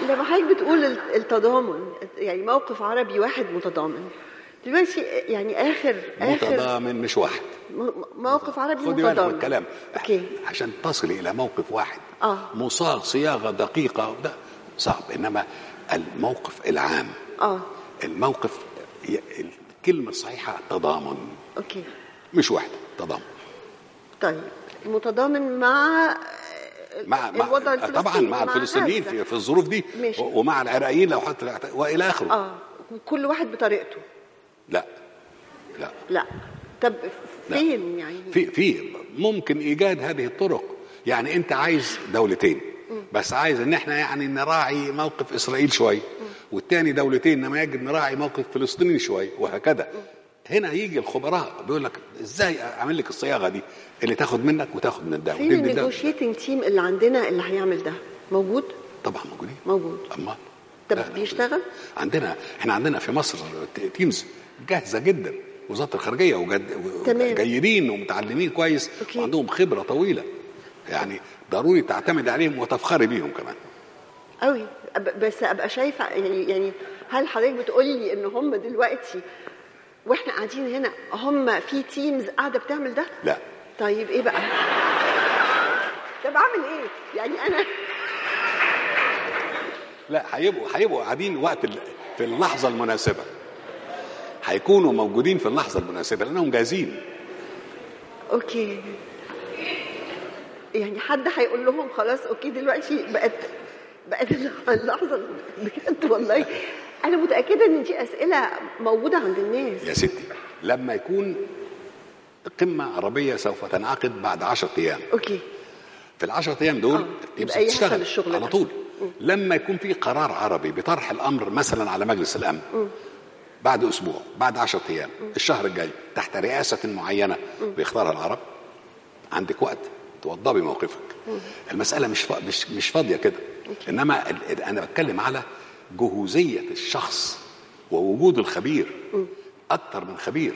[LAUGHS] لما حضرتك بتقول الت- التضامن يعني موقف عربي واحد متضامن. دلوقتي يعني آخر آخر. متضامن مش واحد. موقف عربي خدي بالك من متضامن الكلام. okay. عشان تصلي إلى موقف واحد. آه. مصاغ صياغة دقيقة ده صعب. إنما الموقف العام. آه. الموقف الكلمة الصحيحة تضامن. okay. مش واحد تضامن. طيب. متضامن مع مع, مع الوضع طبعا الفلسطيني مع الفلسطينيين. في, في الظروف دي. ماشي. ومع العراقيين لو حتى وإلى آخره. آه. كل واحد بطريقته. لا. لا. لا. طب لا. فين يعني؟ في في ممكن إيجاد هذه الطرق. يعني أنت عايز دولتين. بس عايز إن إحنا يعني نراعي موقف إسرائيل شوي. والتاني دولتين إنما يجب نراعي موقف فلسطيني شوي. وهكذا. هنا يجي الخبراء. بيقول لك إزاي أعمل لك الصياغة دي؟ اللي تاخد منك وتاخد من ده فين. النيجوشيتنج تيم اللي عندنا اللي هيعمل ده؟ موجود؟ طبعا موجودين. موجود. امال طب. بيشتغل؟ عندنا إحنا عندنا في مصر teams جاهزة جدا وزارة الخارجية وجد تمام. جيدين ومتعلمين كويس okay. وعندهم خبرة طويلة يعني ضروري تعتمد عليهم وتفخري بيهم كمان قوي بس أبقى شايفة يعني يعني هل حضرتك بتقولي لي إن هم دلوقتي وإحنا قاعدين هنا هم في teams قاعدة بتعمل ده؟ لا طيب إيه بقى؟ طب أعمل إيه؟ يعني أنا لا هيبقوا هيبقوا قاعدين وقت. في اللحظة المناسبة هيكونوا موجودين في اللحظة المناسبة لأنهم جاهزين okay. يعني حد هيقول لهم خلاص okay دلوقتي بقت بقت اللحظة بجد والله. أنا متأكدة إن دي أسئلة موجودة عند الناس. يا ستي لما يكون قمة عربية سوف تنعقد بعد عشرة أيام. أوكي. في العشرة أيام دول آه، يبقى يحصل بتشتغل الشغل على. طول. لما يكون في قرار عربي بطرح الأمر مثلا على مجلس الأمن بعد أسبوع بعد عشرة أيام الشهر الجاي تحت رئاسة معينة بيختارها العرب. عندك وقت توضبي موقفك. المسألة مش. مش مش فاضية كده. إنما أنا بتكلم على جهوزية الشخص ووجود الخبير. أكتر من خبير.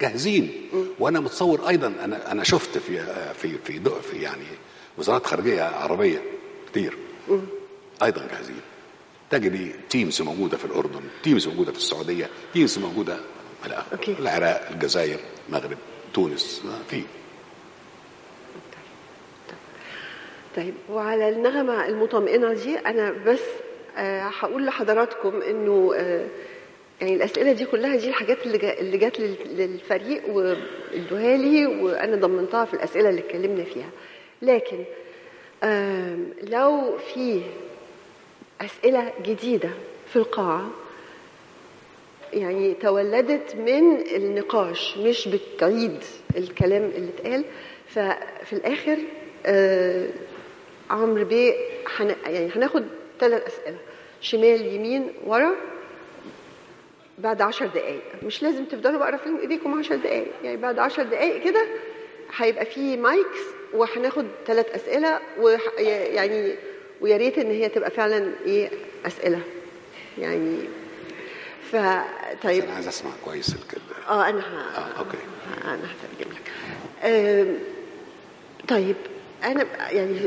جاهزين. وأنا متصور أيضا أنا أنا شفت في في في, دو- في يعني وزارات خارجية عربية كتير. أيضا جاهزين. تجدي teams موجودة في الأردن teams موجودة في السعودية teams موجودة. okay. العراق الجزائر المغرب تونس في طيب وعلى النغمة المطمئنة دي أنا بس آه، هقول لحضراتكم إنه آه، يعني الأسئلة دي كلها دي الحاجات اللي اللي جات لل- للفريق وادوها لي وأنا ضمنتها في الأسئلة اللي اتكلمنا فيها لكن لو في أسئلة جديدة في القاعة. يعني تولدت من النقاش مش بتعيد الكلام اللي اتقال. ففي الآخر آه عمرو بيه حن... يعني هناخد ثلاث أسئلة. شمال يمين ورا. بعد عشر دقايق. مش لازم تفضلوا بقى رافعين إيديكم عشر دقايق. يعني بعد عشر دقايق كده هيبقى في مايكس وهناخد ثلاث أسئلة وح... ويا ريت إن هي تبقى فعلا إيه أسئلة. يعني ف طيب. أنا عايز أسمع كويس الكلمة آه أنا ه... آه okay. أنا هترجم لك. آم، طيب أنا يعني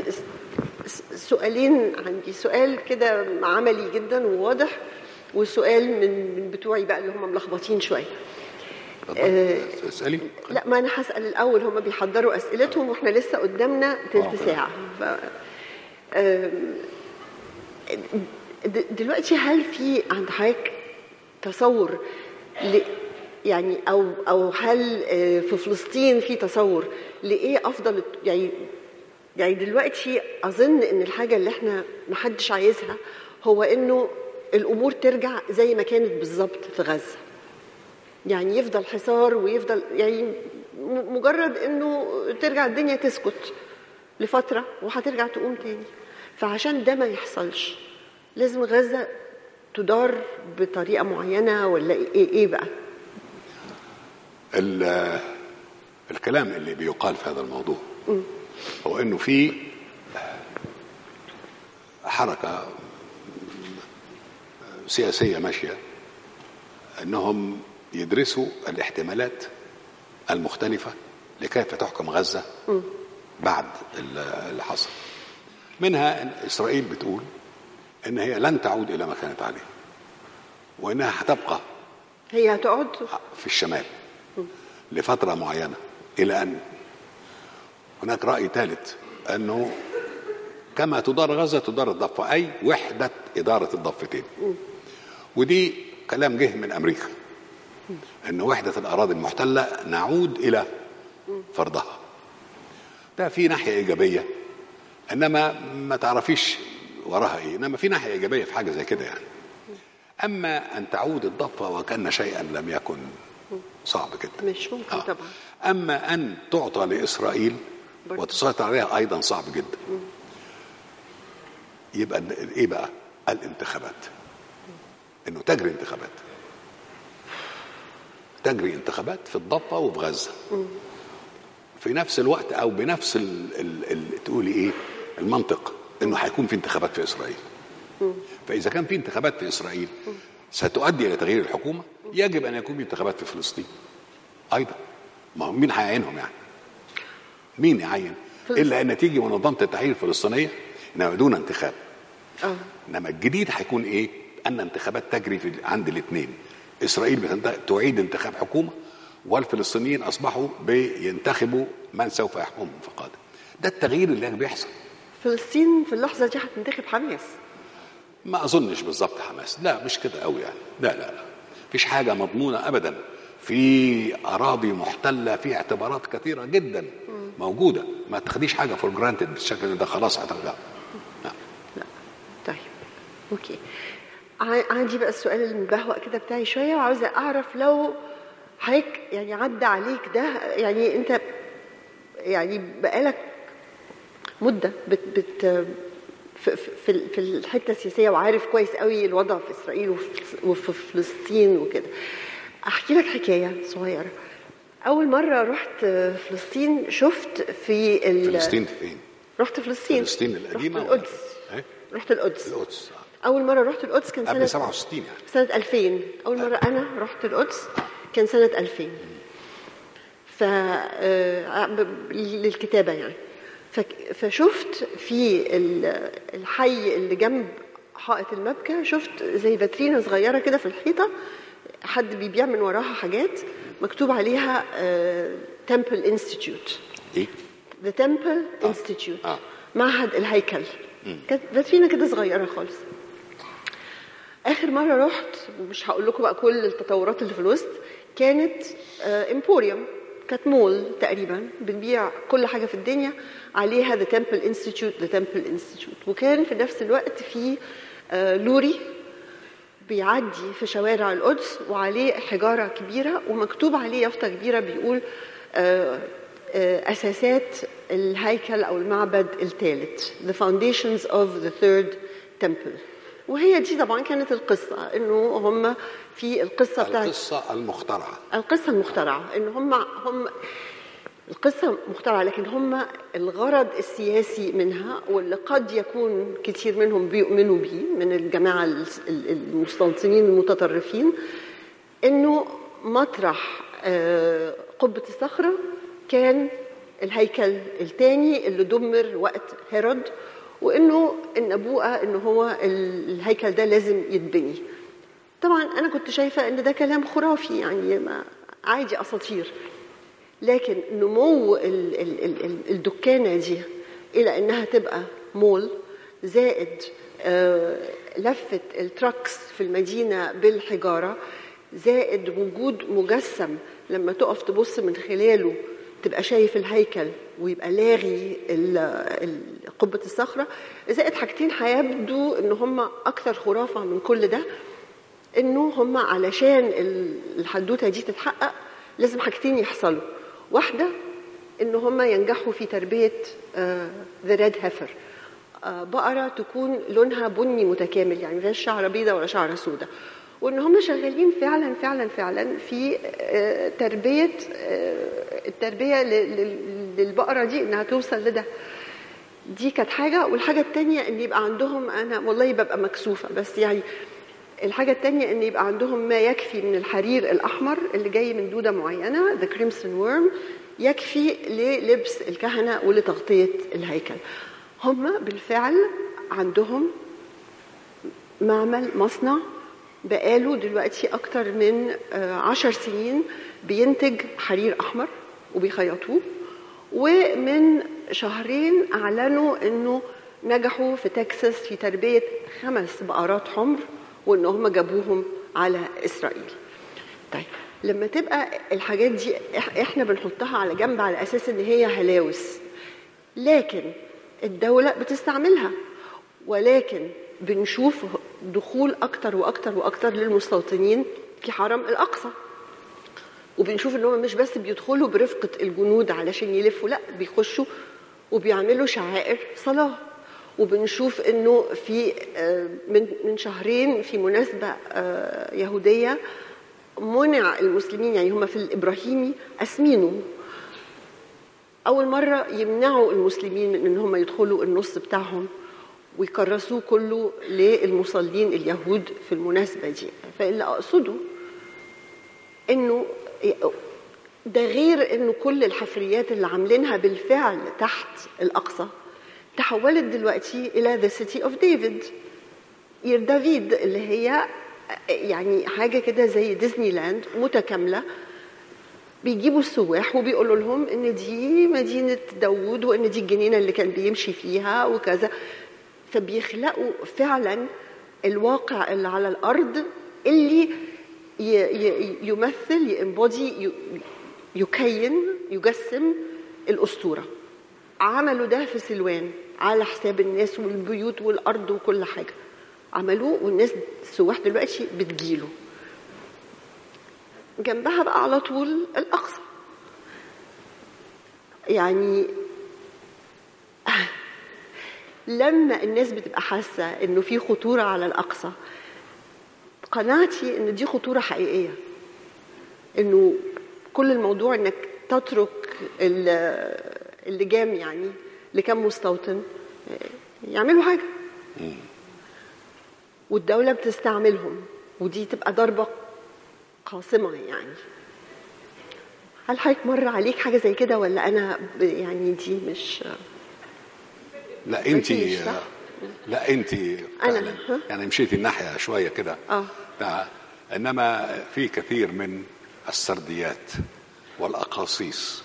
سؤالين عندي. سؤال كده عملي جدا وواضح وسؤال من من بتوعي بقى اللي هم ملخبطين شوية. اتفضل. اسألي. لا ما أنا هسأل الأول. هم بيحضروا أسئلتهم وإحنا لسه قدامنا تلت أوكي. ساعة. ف دلوقتي هل في عند حضرتك تصور يعني أو أو هل آه، في فلسطين في تصور لإيه أفضل يعني يعني دلوقتي أظن إن الحاجة اللي إحنا محدش عايزها هو إنه الأمور ترجع زي ما كانت بالظبط في غزة. يعني يفضل حصار ويفضل يعني مجرد إنه ترجع الدنيا تسكت لفترة وهترجع تقوم تاني. فعشان ده ما يحصلش لازم غزة تدار بطريقة معينة ولا إيه إيه بقى؟ ال- الكلام اللي بيقال في هذا الموضوع هو إنه في حركة سياسية ماشية إنهم يدرسوا الاحتمالات المختلفة لكيف تحكم غزة بعد ال- اللي حصل. منها إن إسرائيل بتقول إن هي لن تعود إلى ما كانت عليه وإنها هتبقى هي هتقعد؟ في الشمال لفترة معينة إلى أن هناك رأي ثالث أنه كما تدار غزة تدار الضفة أي وحدة إدارة الضفتين ودي كلام جه من أمريكا أن وحدة الأراضي المحتلة نعود إلى فرضها. ده في ناحية إيجابية إنما ما تعرفيش وراها إيه إنما في ناحية إيجابية في حاجة زي كده يعني. أما أن تعود الضفة وكأن شيئا لم يكن صعب جدا. مش ممكن آه. طبعا. أما أن تعطى لإسرائيل برضه. وتسيطر عليها أيضا صعب جدا. يبقى إيه بقى؟ الانتخابات. إنه تجري انتخابات. تجري انتخابات في الضفة وفي غزة. في نفس الوقت أو بنفس ال ال ال تقولي إيه؟ المنطق إنه هيكون في انتخابات في إسرائيل. فإذا كان في انتخابات في إسرائيل ستؤدي إلى تغيير الحكومة. يجب أن يكون في انتخابات في فلسطين. أيضا. ما هو مين هيعينهم يعني؟ مين يعين. إلا أن تيجي منظمة التحرير الفلسطينية إنما دون انتخاب. آه. إنما الجديد هيكون إيه؟ أن انتخابات تجري في عند الاثنين. إسرائيل تعيد انتخاب حكومة والفلسطينيين أصبحوا بينتخبوا من سوف يحكمهم القادم. ده التغيير اللي بيحصل. فلسطين في اللحظة دي هتنتخب حماس. ما أظنش بالظبط حماس. لا مش كده قوي يعني. لا لا لا. مفيش حاجة مضمونة ابدا. في أراضي محتلة في اعتبارات كثيرة جدا موجودة. ما تاخديش حاجة for granted بالشكل ده. خلاص هترجع. لا. لا. طيب. Okay. عندي بقى السؤال المبهوأ كده بتاعي شوية وعاوزه أعرف لو حضرتك يعني عدى عليك ده يعني أنت يعني بقالك مدة بت بت في في الحتة السياسية وعارف كويس قوي الوضع في إسرائيل وفي- فلسطين وكده. أحكي لك حكاية صغيرة. أول مرة رحت فلسطين شفت في فلسطين فين؟ رحت فلسطين. فلسطين القديمة رحت القدس. إيه؟ رحت القدس. القدس أول مرة رحت القدس كان سنة قبل 67 يعني. سنة 2000 أول مرة أنا رحت القدس كان سنة 2000 ف آه، للكتابة يعني. فشفت في ال- الحي اللي جنب حائط المبكى شفت زي فاترينا صغيرة كده في الحيطة حد بيبيع من وراها حاجات مكتوب عليها Temple Institute إيه؟ The Temple Institute آه. معهد الهيكل. كانت فاترينا كده صغيرة خالص. آخر مرة رحت مش هقول لكم بقى كل التطورات اللي في الوسط كانت emporium كانت مول تقريبا بنبيع كل حاجة في الدنيا عليها The Temple Institute The Temple Institute وكان في نفس الوقت في آه، لوري بيعدي في شوارع القدس وعليه حجارة كبيرة ومكتوب عليه يافطة كبيرة بيقول آه، آه، أساسات الهيكل أو المعبد الثالث The foundations of the third temple. وهي دي طبعا كانت القصة إنه هم في القصة بتاعت القصة المخترعة. القصة المخترعة إن هم هم القصة مخترعة لكن هم الغرض السياسي منها واللي قد يكون كثير منهم بيؤمنوا به من الجماعة المستوطنين المتطرفين إنه مطرح آه، قبة الصخرة كان الهيكل الثاني اللي دمر وقت هيرود وإنه النبوءة إنه هو ال- الهيكل ده لازم يتبني. طبعا أنا كنت شايفة إن ده كلام خرافي يعني ما عادي أساطير. لكن نمو ال- ال- ال- ال- الدكانة دي إلى إنها تبقى مول زائد آه، لفة التراكس في المدينة بالحجارة زائد وجود مجسم لما تقف تبص من خلاله تبقى شايف الهيكل ويبقى لاغي ال- ال- قبة الصخرة زائد حاجتين هيبدو إن هم أكثر خرافة من كل ده إنه هم علشان ال- الحدوتة دي تتحقق لازم حاجتين يحصلوا. واحدة إن هم ينجحوا في تربية ذا ريد هيفر بقرة تكون لونها بني متكامل يعني مفيهاش شعره بيضاء ولا شعره سوداء وإن هم شغالين فعلا فعلا فعلا في آه، تربية آه، التربية للبقرة دي إنها توصل لده. دي كانت حاجة. والحاجة الثانية إن يبقى عندهم أنا والله ببقى مكسوفة بس يعني الحاجة التانية إن يبقى عندهم ما يكفي من الحرير الأحمر اللي جاي من دودة معينة the crimson worm يكفي للبس الكهنة ولتغطية الهيكل. هم بالفعل عندهم معمل مصنع بقاله دلوقتي أكتر من آه، عشر سنين بينتج حرير أحمر وبيخيطوه ومن شهرين أعلنوا أنه نجحوا في تكساس في تربية خمس بقرات حمر وأن هم جابوهم على إسرائيل. طيب لما تبقى الحاجات دي إحنا بنحطها على جنب على أساس إن هي هلاوس لكن الدولة بتستعملها ولكن بنشوف دخول أكتر وأكتر وأكتر للمستوطنين في حرم الأقصى. وبنشوف إن هم مش بس بيدخلوا برفقة الجنود علشان يلفوا لأ بيخشوا وبيعملوا شعائر صلاة. وبنشوف إنه في آه، من من شهرين في مناسبة آه، يهودية منع المسلمين يعني هم في الإبراهيمي أسمينوا أول مرة يمنعوا المسلمين من إن هم يدخلوا النص بتاعهم. ويكرسوه كله للمصلين اليهود في المناسبة دي. فاللي أقصده إنه ده غير إنه كل الحفريات اللي عاملينها بالفعل تحت الأقصى تحولت دلوقتي إلى the City of David عير دافيد اللي هي يعني حاجة كده زي ديزني لاند متكاملة. بيجيبوا السواح وبيقولوا لهم إن دي مدينة داوود وإن دي الجنينة اللي كان بيمشي فيها وكذا. فبيخلقوا فعلا الواقع اللي على الأرض اللي يمثل يمبودي يكين يجسم الأسطورة. عملوا ده في سلوان على حساب الناس والبيوت والأرض وكل حاجة. عملوه والناس السواح دلوقتي بتجيله. جنبها بقى على طول الأقصى. يعني لما الناس بتبقى حاسة إنه في خطورة على الأقصى قناعتي إن دي خطورة حقيقية. إنه كل الموضوع إنك تترك ال- اللجام يعني لكم مستوطن يعملوا حاجة. والدولة بتستعملهم ودي تبقى ضربة قاصمة يعني. هل حضرتك مر عليك حاجة زي كده ولا أنا ب- يعني دي مش لا انت؟ لا انت ها؟ يعني مشيتي الناحية شوية كده. لا، إنما في كثير من السرديات والأقاصيص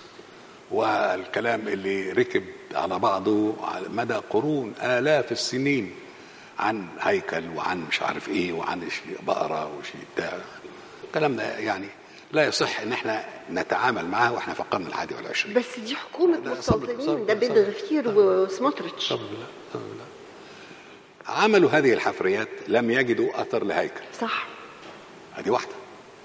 والكلام اللي ركب على بعضه على مدى قرون آلاف السنين عن هيكل وعن مش عارف إيه وعن ش- بقرة وشي بتاع الكلام ده يعني لا يصح إن إحنا نتعامل معاه وإحنا في القرن الحادي والعشرين. بس دي صبر، مستوطنين ده صبر. غفير وسموتريتش. طب لا طب لا. عملوا هذه الحفريات لم يجدوا أثر لهيكل. صح. هذه واحدة.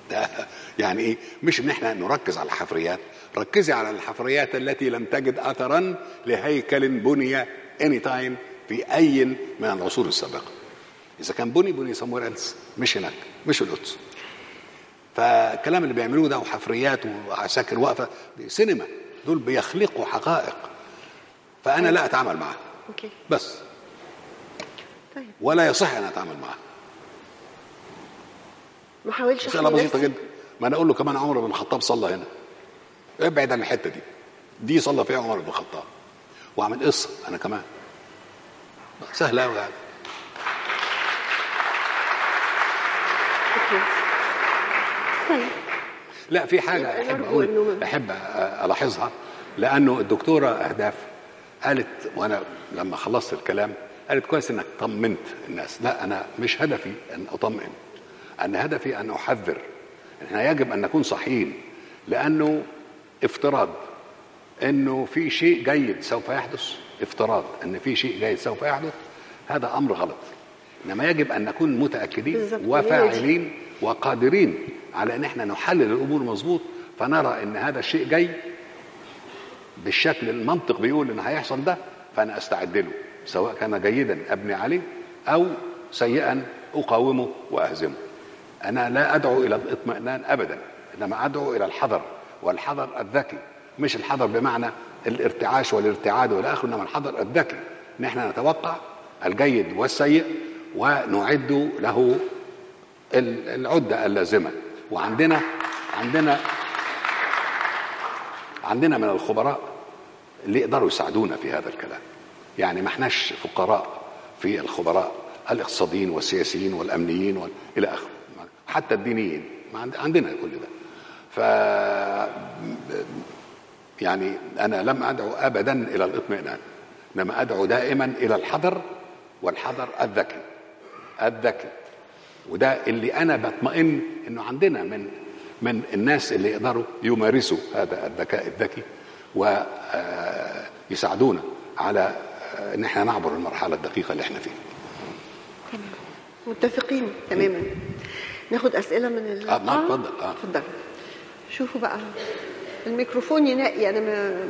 ده [LAUGHS] يعني إيه؟ مش إن إحنا نركز على الحفريات. ركزي على الحفريات التي لم تجد اثرا لهيكل بني اني تايم في أي من العصور السابقة. إذا كان بني بني سموير مش هناك. مش القدس. فالكلام اللي بيعملوه ده وحفريات وعساكر واقفة دي سينما. دول بيخلقوا حقائق. فأنا لا أتعامل معاها. بس. طيب. ولا يصح أن أتعامل معاها. ما حاولش مسألة بسيطة. جدا. ما أنا أقول له كمان عمر بن الخطاب صلى هنا. ابعد عن الحتة دي. دي صلى فيها عمر بن الخطاب. واعمل قصة أنا كمان. سهلة قوي يعني. لا في حاجة أحب أقول أحب ألاحظها لأنه الدكتورة أهداف قالت وأنا لما خلصت الكلام قالت كويس إنك طمنت الناس. لا أنا مش هدفي أن أطمئن. أنا هدفي أن أحذر. إحنا يجب أن نكون صحيين لأنه افتراض إنه في شيء جيد سوف يحدث. افتراض إن في شيء جيد سوف يحدث. هذا أمر غلط. إنما يجب أن نكون متأكدين. وفاعلين وقادرين على ان إحنا نحلل الأمور مظبوط فنرى ان هذا الشيء جاي بالشكل المنطق بيقول إن هيحصل ده فأنا استعد له سواء كان جيدا أبني عليه أو سيئا أقاومه وأهزمه. أنا لا أدعو إلى الاطمئنان ابدا إنما أدعو إلى الحذر والحذر الذكي مش الحذر بمعنى الارتعاش والارتعاد والى آخره إنما الحذر الذكي. ان إحنا نتوقع الجيد والسيء ونعد له ال- العدة اللازمة. وعندنا عندنا عندنا من الخبراء اللي يقدروا يساعدونا في هذا الكلام. يعني ما احناش فقراء في الخبراء الاقتصاديين والسياسيين والأمنيين وال... إلى آخره. حتى الدينيين. عندنا كل ده. ف يعني أنا لم أدعو ابدا إلى الاطمئنان. انما أدعو دائما إلى الحذر والحذر الذكي. الذكي. وده اللي أنا بطمئن إنه عندنا من من الناس اللي يقدروا يمارسوا هذا الذكاء الذكي ويساعدونا على آه، إن إحنا نعبر المرحلة الدقيقة اللي إحنا فيها. متفقين تماما. ناخد أسئلة من ال آه، نعم، اتفضل، آه. اتفضل شوفوا بقى. الميكروفون ينقي أنا ما,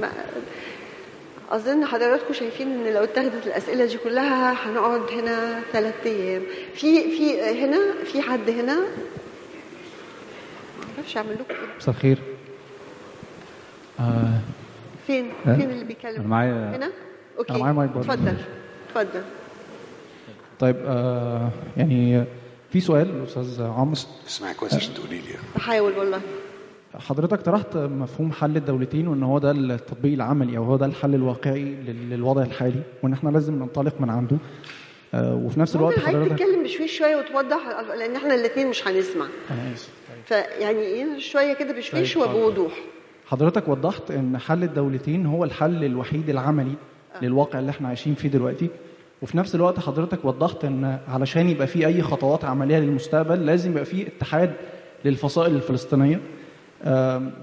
ما أظن حضراتكم شايفين إن لو اتخذت الأسئلة دي كلها هنقعد هنا ثلاث أيام. في في هنا؟ في حد هنا؟ ما أعرفش أعمل لكم إيه. مساء الخير. آه فين؟ أه؟ فين اللي بيتكلم؟ أنا معايا- هنا؟ أوكي. أنا معايا مايك برضه. اتفضل. اتفضل. طيب آه يعني في سؤال أستاذ عمرو. اسمعي كويس عشان تقولي لي. بحاول والله. حضرتك طرحت مفهوم حل الدولتين وإن هو ده التطبيق العملي أو هو ده الحل الواقعي لل- للوضع الحالي وإن إحنا لازم ننطلق من عنده. آه وفي نفس الوقت حضرتك تتكلم بشويش شوية وتوضح لأن إحنا الاثنين مش هنسمع. أنا اسف. فيعني إيه شوية كده بشويش طيب،. وبوضوح حضرتك وضحت إن حل الدولتين هو الحل الوحيد العملي للواقع اللي إحنا عايشين فيه دلوقتي. وفي نفس الوقت حضرتك وضحت إن علشان يبقى في أي خطوات عملية للمستقبل لازم يبقى في اتحاد للفصائل الفلسطينية.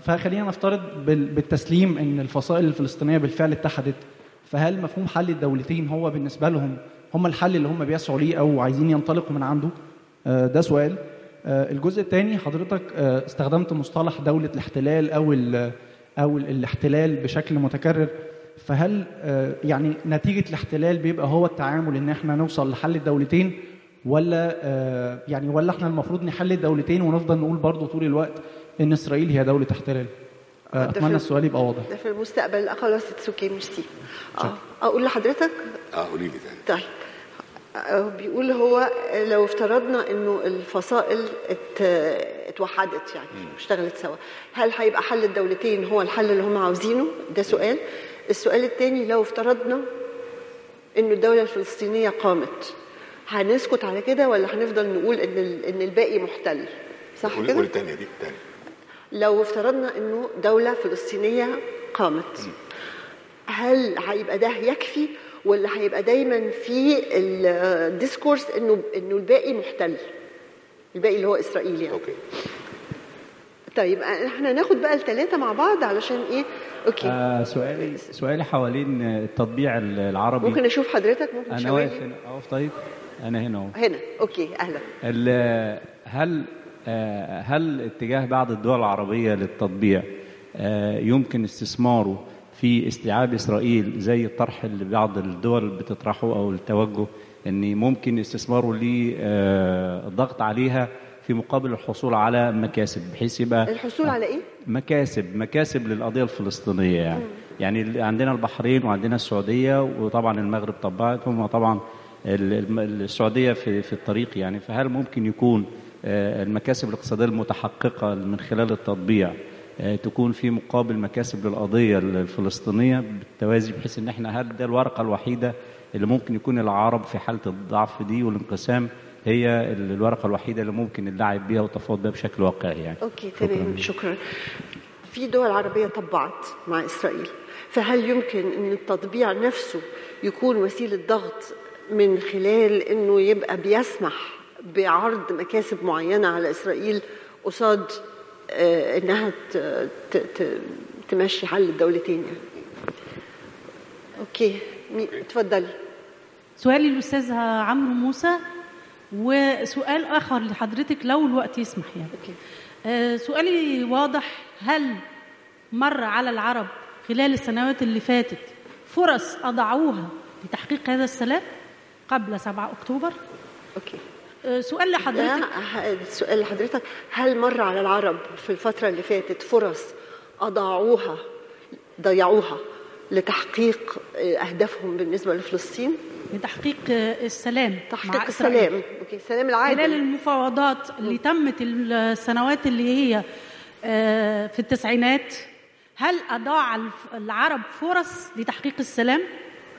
فخلينا نفترض بال- بالتسليم إن الفصائل الفلسطينية بالفعل اتحدت. فهل مفهوم حل الدولتين هو بالنسبة لهم هم الحل اللي هم بيسعوا ليه أو عايزين ينطلقوا من عنده؟ آه، ده سؤال. آه، الجزء الثاني حضرتك آه، استخدمت مصطلح دولة الاحتلال أو ال- الاحتلال بشكل متكرر. فهل يعني نتيجة الاحتلال بيبقى هو التعامل إن إحنا نوصل لحل الدولتين ولا يعني ولا إحنا المفروض نحل الدولتين ونفضل نقول برضو طول الوقت إن إسرائيل هي دولة احتلال آه، ده في- أتمنى السؤال يبقى واضح. ده في المستقبل. خلاص it's okay merci آه أقول لحضرتك؟ آه قولي لي تاني. طيب. آه، بيقول هو لو افترضنا إنه الفصائل ات- اتوحدت يعني اشتغلت سوا هل هيبقى حل الدولتين هو الحل اللي هم عاوزينه؟ ده سؤال. السؤال الثاني لو افترضنا إنه الدولة الفلسطينية قامت هنسكت على كده ولا هنفضل نقول إن ال- إن الباقي محتل؟ صح كده؟ قولي تاني دي تاني. لو افترضنا إنه دولة فلسطينية قامت هل هيبقى ده يكفي ولا هيبقى دايما في ال discourse إنه إنه الباقي محتل الباقي اللي هو إسرائيل يعني؟ Okay. طيب إحنا ناخد بقى الثلاثة مع بعض علشان إيه؟ Okay. آه سؤالي سؤالي حوالين التطبيع العربي. ممكن أشوف حضرتك؟ ممكن أنا واقف؟ هنا. اقف طيب. أنا هنا أهو. هنا. أوكي أهلا. هل هل اتجاه بعض الدول العربية للتطبيع آه، يمكن استثماره في استيعاب إسرائيل زي الطرح اللي بعض الدول بتطرحه أو التوجه إن ممكن استثماره للضغط عليها في مقابل الحصول على مكاسب بحيث يبقى الحصول على إيه؟ مكاسب مكاسب للقضية الفلسطينية يعني. يعني عندنا البحرين وعندنا السعودية وطبعا المغرب طبعتهم وطبعا السعودية في في الطريق يعني. فهل ممكن يكون آه، المكاسب الاقتصادية المتحققة من خلال التطبيع آه، تكون في مقابل مكاسب للقضية الفلسطينية بالتوازي بحيث إن إحنا هل ده الورقة الوحيدة اللي ممكن يكون العرب في حالة الضعف دي والانقسام هي ال- الورقة الوحيدة اللي ممكن اللعب بيها والتفاوض بيها بشكل واقعي يعني. Okay تمام شكرا. في دول عربية طبعت مع إسرائيل فهل يمكن إن التطبيع نفسه يكون وسيلة ضغط من خلال إنه يبقى بيسمح بعرض مكاسب معينة على إسرائيل قصاد آه، إنها تمشي حل الدولتين يعني. Okay. اتفضلي. سؤالي للأستاذ عمرو موسى وسؤال آخر لحضرتك لو الوقت يسمح يعني. Okay. آه، سؤالي واضح. هل مر على العرب خلال السنوات اللي فاتت فرص أضاعوها لتحقيق هذا السلام قبل 7 أكتوبر؟ Okay. سؤال لحضرتك. السؤال لحضرتك. هل مر على العرب في الفترة اللي فاتت فرص أضاعوها ضيعوها لتحقيق أهدافهم بالنسبة لفلسطين؟ لتحقيق السلام تحقيق. السلام. أوكي السلام خلال العادل المفاوضات اللي تمت السنوات اللي هي آه، في التسعينات هل أضاع العرب فرص لتحقيق السلام؟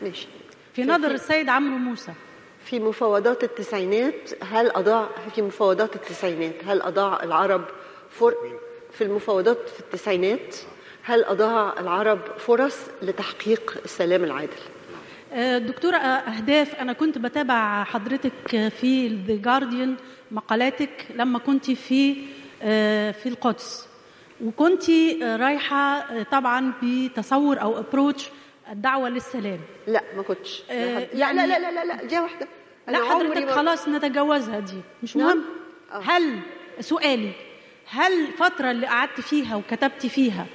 ماشي. في نظر السيد عمرو موسى. في مفاوضات التسعينات هل أضاع في مفاوضات التسعينات؟ هل أضاع العرب فر في المفاوضات في التسعينات؟ هل أضاع العرب فرص لتحقيق السلام العادل؟ آه، دكتورة آه، أهداف. أنا كنت بتابع حضرتك في ذا جارديان مقالاتك لما كنت في آه، في القدس. وكنت رايحة طبعا بتصور أو ابروتش الدعوة للسلام. لا ما كنتش. آه، لا يعني- لا لا لا لا دي واحدة. أنا لا حضرتك خلاص نتجاوزها دي. مش نعم. مهم. آه. هل سؤالي هل الفترة اللي قعدت فيها وكتبت فيها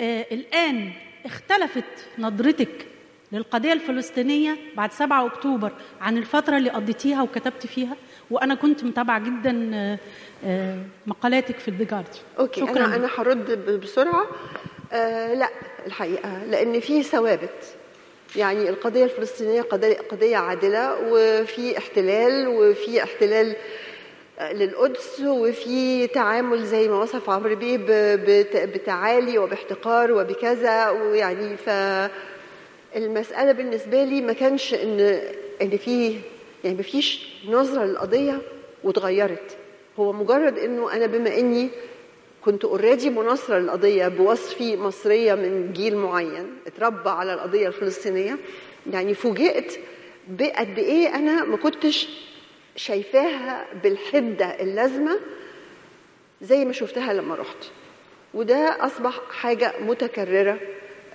آه الآن اختلفت نظرتك للقضية الفلسطينية بعد 7 أكتوبر عن الفترة اللي قضيتيها وكتبت فيها؟ وأنا كنت متابعة جدا آه آه مقالاتك في الذا جارديان أوكي شكرا. أنا أنا هرد ب- بسرعة. آه لا الحقيقة لأن في ثوابت. يعني القضية الفلسطينية قضية عادلة وفي احتلال وفي احتلال آه، للقدس وفي تعامل زي ما وصف عمرو بيه بتعالي وباحتقار وبكذا ويعني ف المسألة بالنسبة لي ما كانش إن إن في يعني ما فيش نظرة للقضية واتغيرت. هو مجرد إنه أنا بما إني كنت اوريدي مناصرة للقضية بوصفي مصرية من جيل معين. اتربى على القضية الفلسطينية. يعني فوجئت بقد إيه أنا ما كنتش شايفاها بالحدة اللازمة زي ما شفتها لما رحت. وده أصبح حاجة متكررة.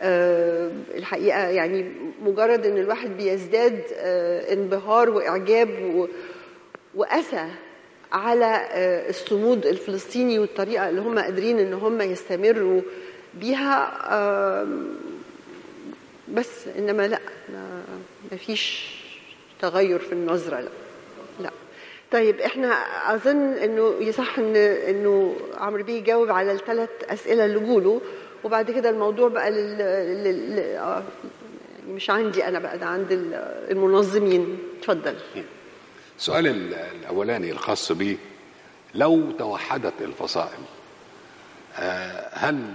آه، الحقيقة يعني مجرد إن الواحد بيزداد آه، انبهار وإعجاب و- وأسى على آه، الصمود الفلسطيني والطريقة اللي هم قادرين إن هم يستمروا بيها بس إنما لا ما- فيش تغير في النظرة لا لا. طيب إحنا أظن إنه يصح إن إنه عمرو بيه يجاوب على الثلاث أسئلة اللي جوله وبعد كده الموضوع بقى لل, لل... آه، مش عندي أنا بقى ده عند ال- المنظمين. اتفضل. السؤال ال- الأولاني الخاص به لو توحدت الفصائل آه، هل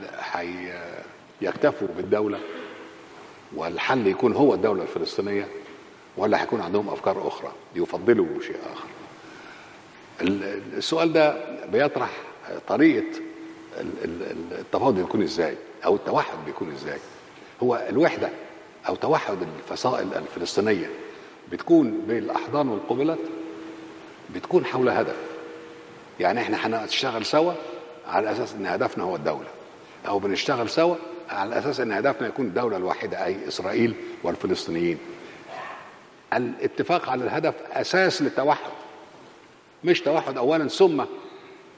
يكتفوا بالدولة؟ والحل يكون هو الدولة الفلسطينية ولا هيكون عندهم أفكار أخرى يفضلوا شيء ال- السؤال ده بيطرح ال- التفاوض بيكون إزاي أو التوحد بيكون إزاي؟ هو الوحدة أو توحد الفصائل الفلسطينية بتكون بالاحضان والقبلات بتكون حول هدف. يعني إحنا هنشتغل سوا على أساس إن هدفنا هو الدولة. أو بنشتغل سوا على أساس إن هدفنا يكون الدولة الواحدة أي إسرائيل والفلسطينيين. الاتفاق على الهدف أساس للتوحد. مش توحد اولا ثم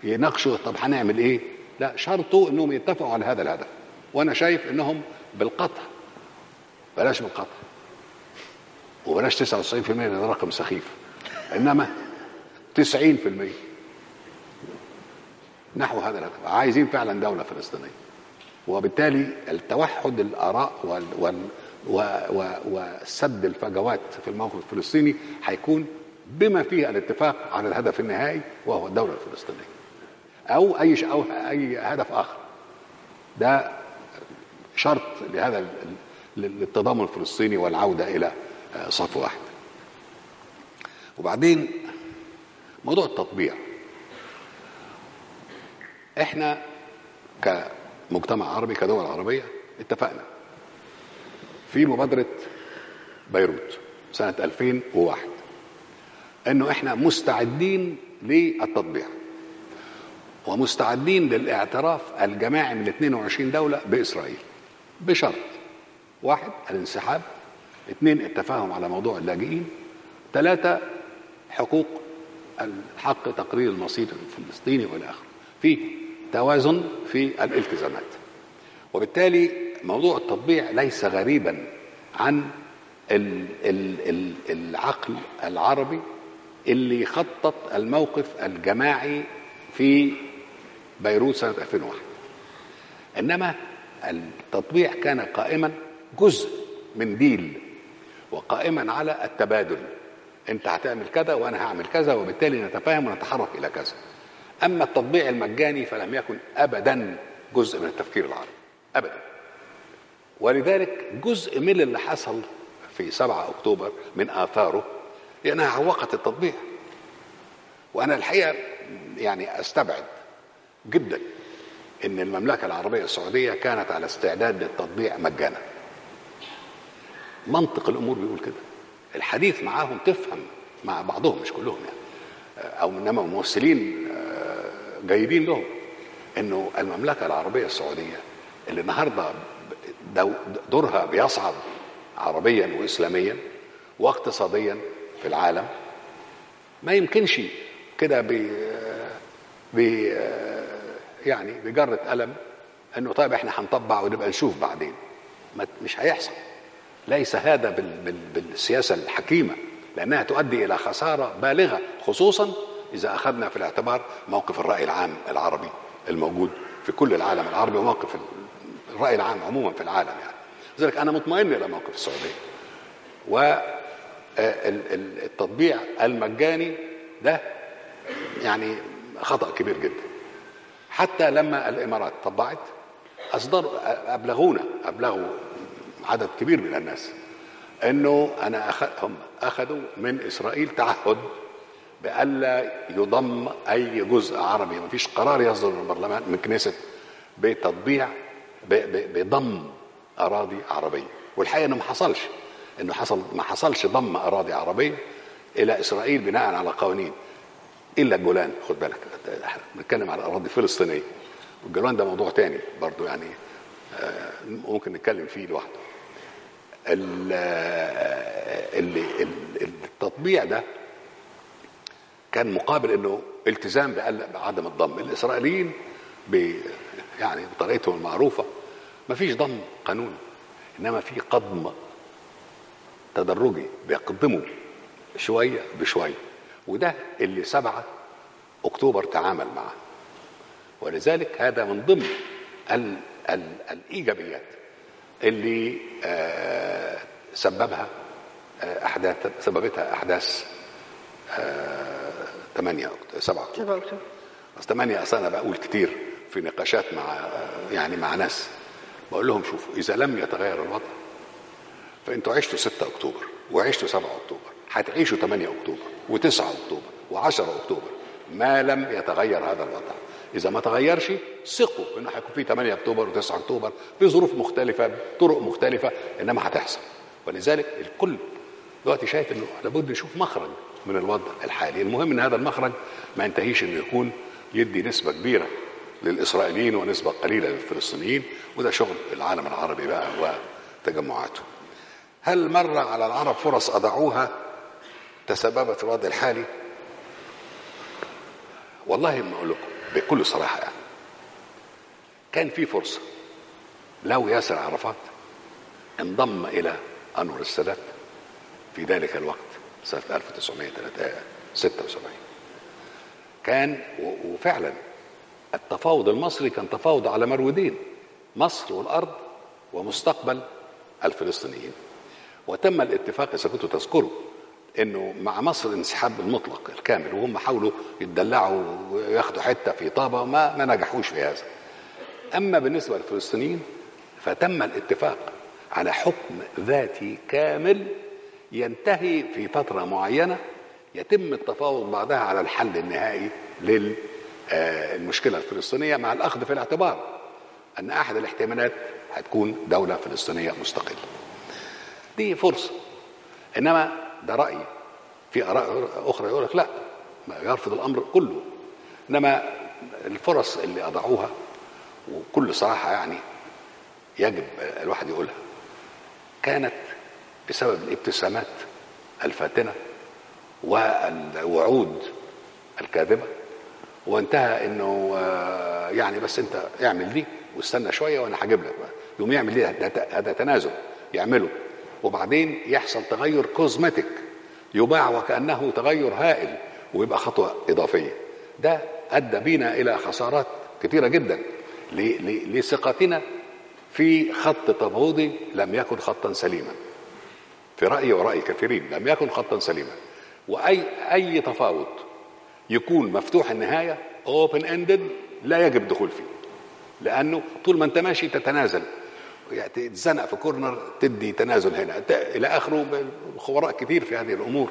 يناقشوا طب هنعمل إيه؟ لا شرطه إنهم يتفقوا على هذا الهدف. وأنا شايف إنهم بالقطع. بلاش بالقطع. وبلاش 99% ده رقم سخيف. إنما 90% نحو هذا الهدف عايزين فعلا دولة فلسطينية. وبالتالي التوحد الآراء وال وال و و وسد الفجوات في الموقف الفلسطيني هيكون بما فيه الاتفاق على الهدف النهائي وهو الدولة الفلسطينية. أو أي أو أي هدف آخر. ده شرط لهذا للتضامن الفلسطيني والعودة إلى صف واحد. وبعدين موضوع التطبيع. إحنا كمجتمع عربي كدول عربية اتفقنا. في مبادرة بيروت سنة 2001 إنه إحنا مستعدين للتطبيع. ومستعدين للاعتراف الجماعي من 22 دولة بإسرائيل. بشرط واحد الانسحاب اثنين التفاهم على موضوع اللاجئين. ثلاثة حقوق الحق تقرير المصير الفلسطيني والى آخره. في توازن في الالتزامات. وبالتالي موضوع التطبيع ليس غريبا عن ال ال ال العقل العربي اللي خطط الموقف الجماعي في بيروت سنة 2001 إنما التطبيع كان قائما جزء من ديل وقائما على التبادل. انت هتعمل كذا وأنا هعمل كذا وبالتالي نتفاهم ونتحرك إلى كذا. أما التطبيع المجاني فلم يكن ابدا جزء من التفكير العربي ابدا. ولذلك جزء من اللي حصل في 7 أكتوبر من آثاره لأنها عوقت التطبيع. وأنا الحقيقة يعني أستبعد جدا إن المملكة العربية السعودية كانت على استعداد للتطبيع مجانا. منطق الأمور بيقول كده. الحديث معاهم تفهم مع بعضهم مش كلهم يعني. أو إنما ممثلين جيدين لهم. إنه المملكة العربية السعودية اللي النهارده دورها بيصعد عربيا واسلاميا واقتصاديا في العالم ما يمكنش كده ب ب يعني بجرة قلم إنه طيب إحنا هنطبع ونبقى نشوف بعدين. مش هيحصل. ليس هذا بال بال بالسياسة الحكيمة لأنها تؤدي إلى خسارة بالغة خصوصا إذا أخذنا في الاعتبار موقف الرأي العام العربي الموجود في كل العالم العربي وموقف الرأي العام عموما في العالم يعني. لذلك أنا مطمئن إلى موقف السعودية والتطبيع المجاني ده يعني خطأ كبير جدا. حتى لما الإمارات طبعت اصدروا أبلغونا أبلغوا عدد كبير من الناس إنه أنا أخذ هم أخذوا من إسرائيل تعهد بألا يضم أي جزء عربي ما فيش قرار يصدر من البرلمان من كنيسة بتطبيع بضم أراضي عربية. والحقيقة إنه ما حصلش إنه حصل ما حصلش ضم أراضي عربية إلى إسرائيل بناء على قوانين. إلا الجولان خد بالك إحنا بنتكلم على أراضي فلسطينية. والجولان ده موضوع تاني برضو يعني ممكن نتكلم فيه لوحده. التطبيع ده كان مقابل إنه التزام بعدم الضم. الإسرائيليين ب يعني بطريقتهم المعروفة ما فيش ضم قانوني إنما في قضم تدرجي بيقدموا شوية بشوية وده اللي سبعة أكتوبر تعامل معه. ولذلك هذا من ضمن ال ال الإيجابيات. اللي آه سببها آه أحداث سببتها أحداث آه 8 7 اكتوبر بس 8 أصل أنا بقول كتير في نقاشات مع يعني مع ناس. بقول لهم شوفوا إذا لم يتغير الوضع فأنتوا عشتوا 6 أكتوبر وعشتوا 7 أكتوبر هتعيشوا 8 أكتوبر و9 أكتوبر و10 أكتوبر ما لم يتغير هذا الوضع. إذا ما تغيرش ثقوا إنه هيكون في 8 أكتوبر و9 أكتوبر بظروف مختلفة بطرق مختلفة إنما هتحصل. ولذلك الكل دلوقتي شايف إنه لابد نشوف مخرج من الوضع الحالي. المهم إن هذا المخرج ما ينتهيش إنه يكون يدي نسبة كبيرة للإسرائيليين ونسبة قليلة للفلسطينيين وده شغل العالم العربي بقى وتجمعاته. هل مر على العرب فرص اضاعوها تسببت في الوضع الحالي؟ والله ما أقول لكم. بكل صراحة يعني. كان في فرصة. لو ياسر عرفات انضم إلى أنور السادات في ذلك الوقت سنة 1976 كان وفعلا التفاوض المصري كان تفاوض على مرودين مصر والأرض ومستقبل الفلسطينيين. وتم الاتفاق إذا كنتوا تذكروا إنه مع مصر انسحاب المطلق الكامل وهم حاولوا يتدلعوا وياخدوا حتة في طابة ما ما نجحوش في هذا. أما بالنسبة للفلسطينيين فتم الاتفاق على حكم ذاتي كامل ينتهي في فترة معينة يتم التفاوض بعدها على الحل النهائي للمشكله الفلسطينية مع الأخذ في الاعتبار أن أحد الاحتمالات هتكون دولة فلسطينية مستقلة. دي فرصة إنما ده رايي في آراء أخرى يقول لك لا يرفض الأمر كله. إنما الفرص اللي أضعوها وكل صراحة يعني يجب الواحد يقولها كانت بسبب الابتسامات الفاتنة والوعود الكاذبة. وانتهى إنه آه، يعني بس أنت اعمل دي واستنى شوية وأنا هجيب لك بقى. يقوم يعمل ده- هذا تنازل يعمله. وبعدين يحصل تغير cosmetic يباع وكأنه تغير هائل ويبقى خطوة إضافية. ده أدى بينا إلى خسارات كثيره جدا لثقتنا في خط تفاوضي لم يكن خطا سليما. في رأيي ورأي كثيرين لم يكن خطا سليما. وأي تفاوض يكون مفتوح النهاية اوبن اندد لا يجب الدخول فيه. لأنه طول ما أنت ماشي تتنازل يعني تتزنق في كورنر تدي تنازل هنا. إلى آخره خبراء كثير في هذه الأمور.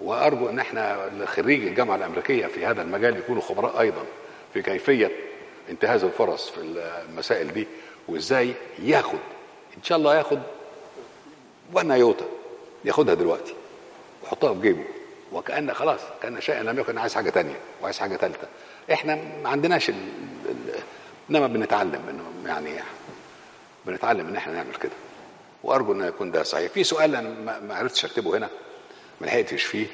وأرجو أن إحنا خريج الجامعة الأمريكية في هذا المجال يكونوا خبراء أيضا في كيفية انتهاز الفرص في المسائل دي وإزاي ياخد إن شاء الله ياخد وأنا يوتا ياخدها دلوقتي ويحطها في جيبه. وكأن خلاص كأن شيئا لم يكن عايز حاجة تانية وعايز حاجة ثالثة إحنا ما عندناش. إنما بنتعلم إنه يعني بنتعلم إن إحنا نعمل كده. وأرجو ان يكون ده صحيح. في سؤال أنا ما- عرفتش اكتبه هنا ما لحقتش فيه.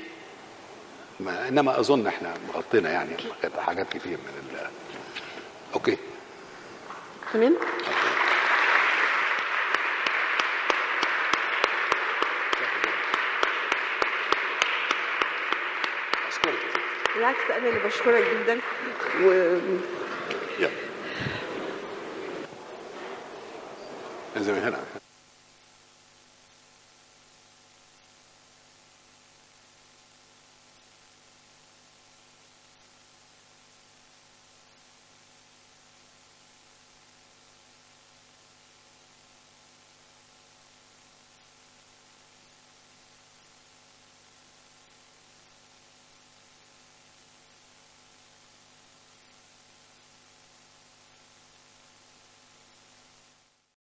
ما إنما أظن إحنا غطينا يعني حاجات كتير من ال... أوكي. تمام؟ بالعكس أنا اللي بشكرك جدا. و من هنا.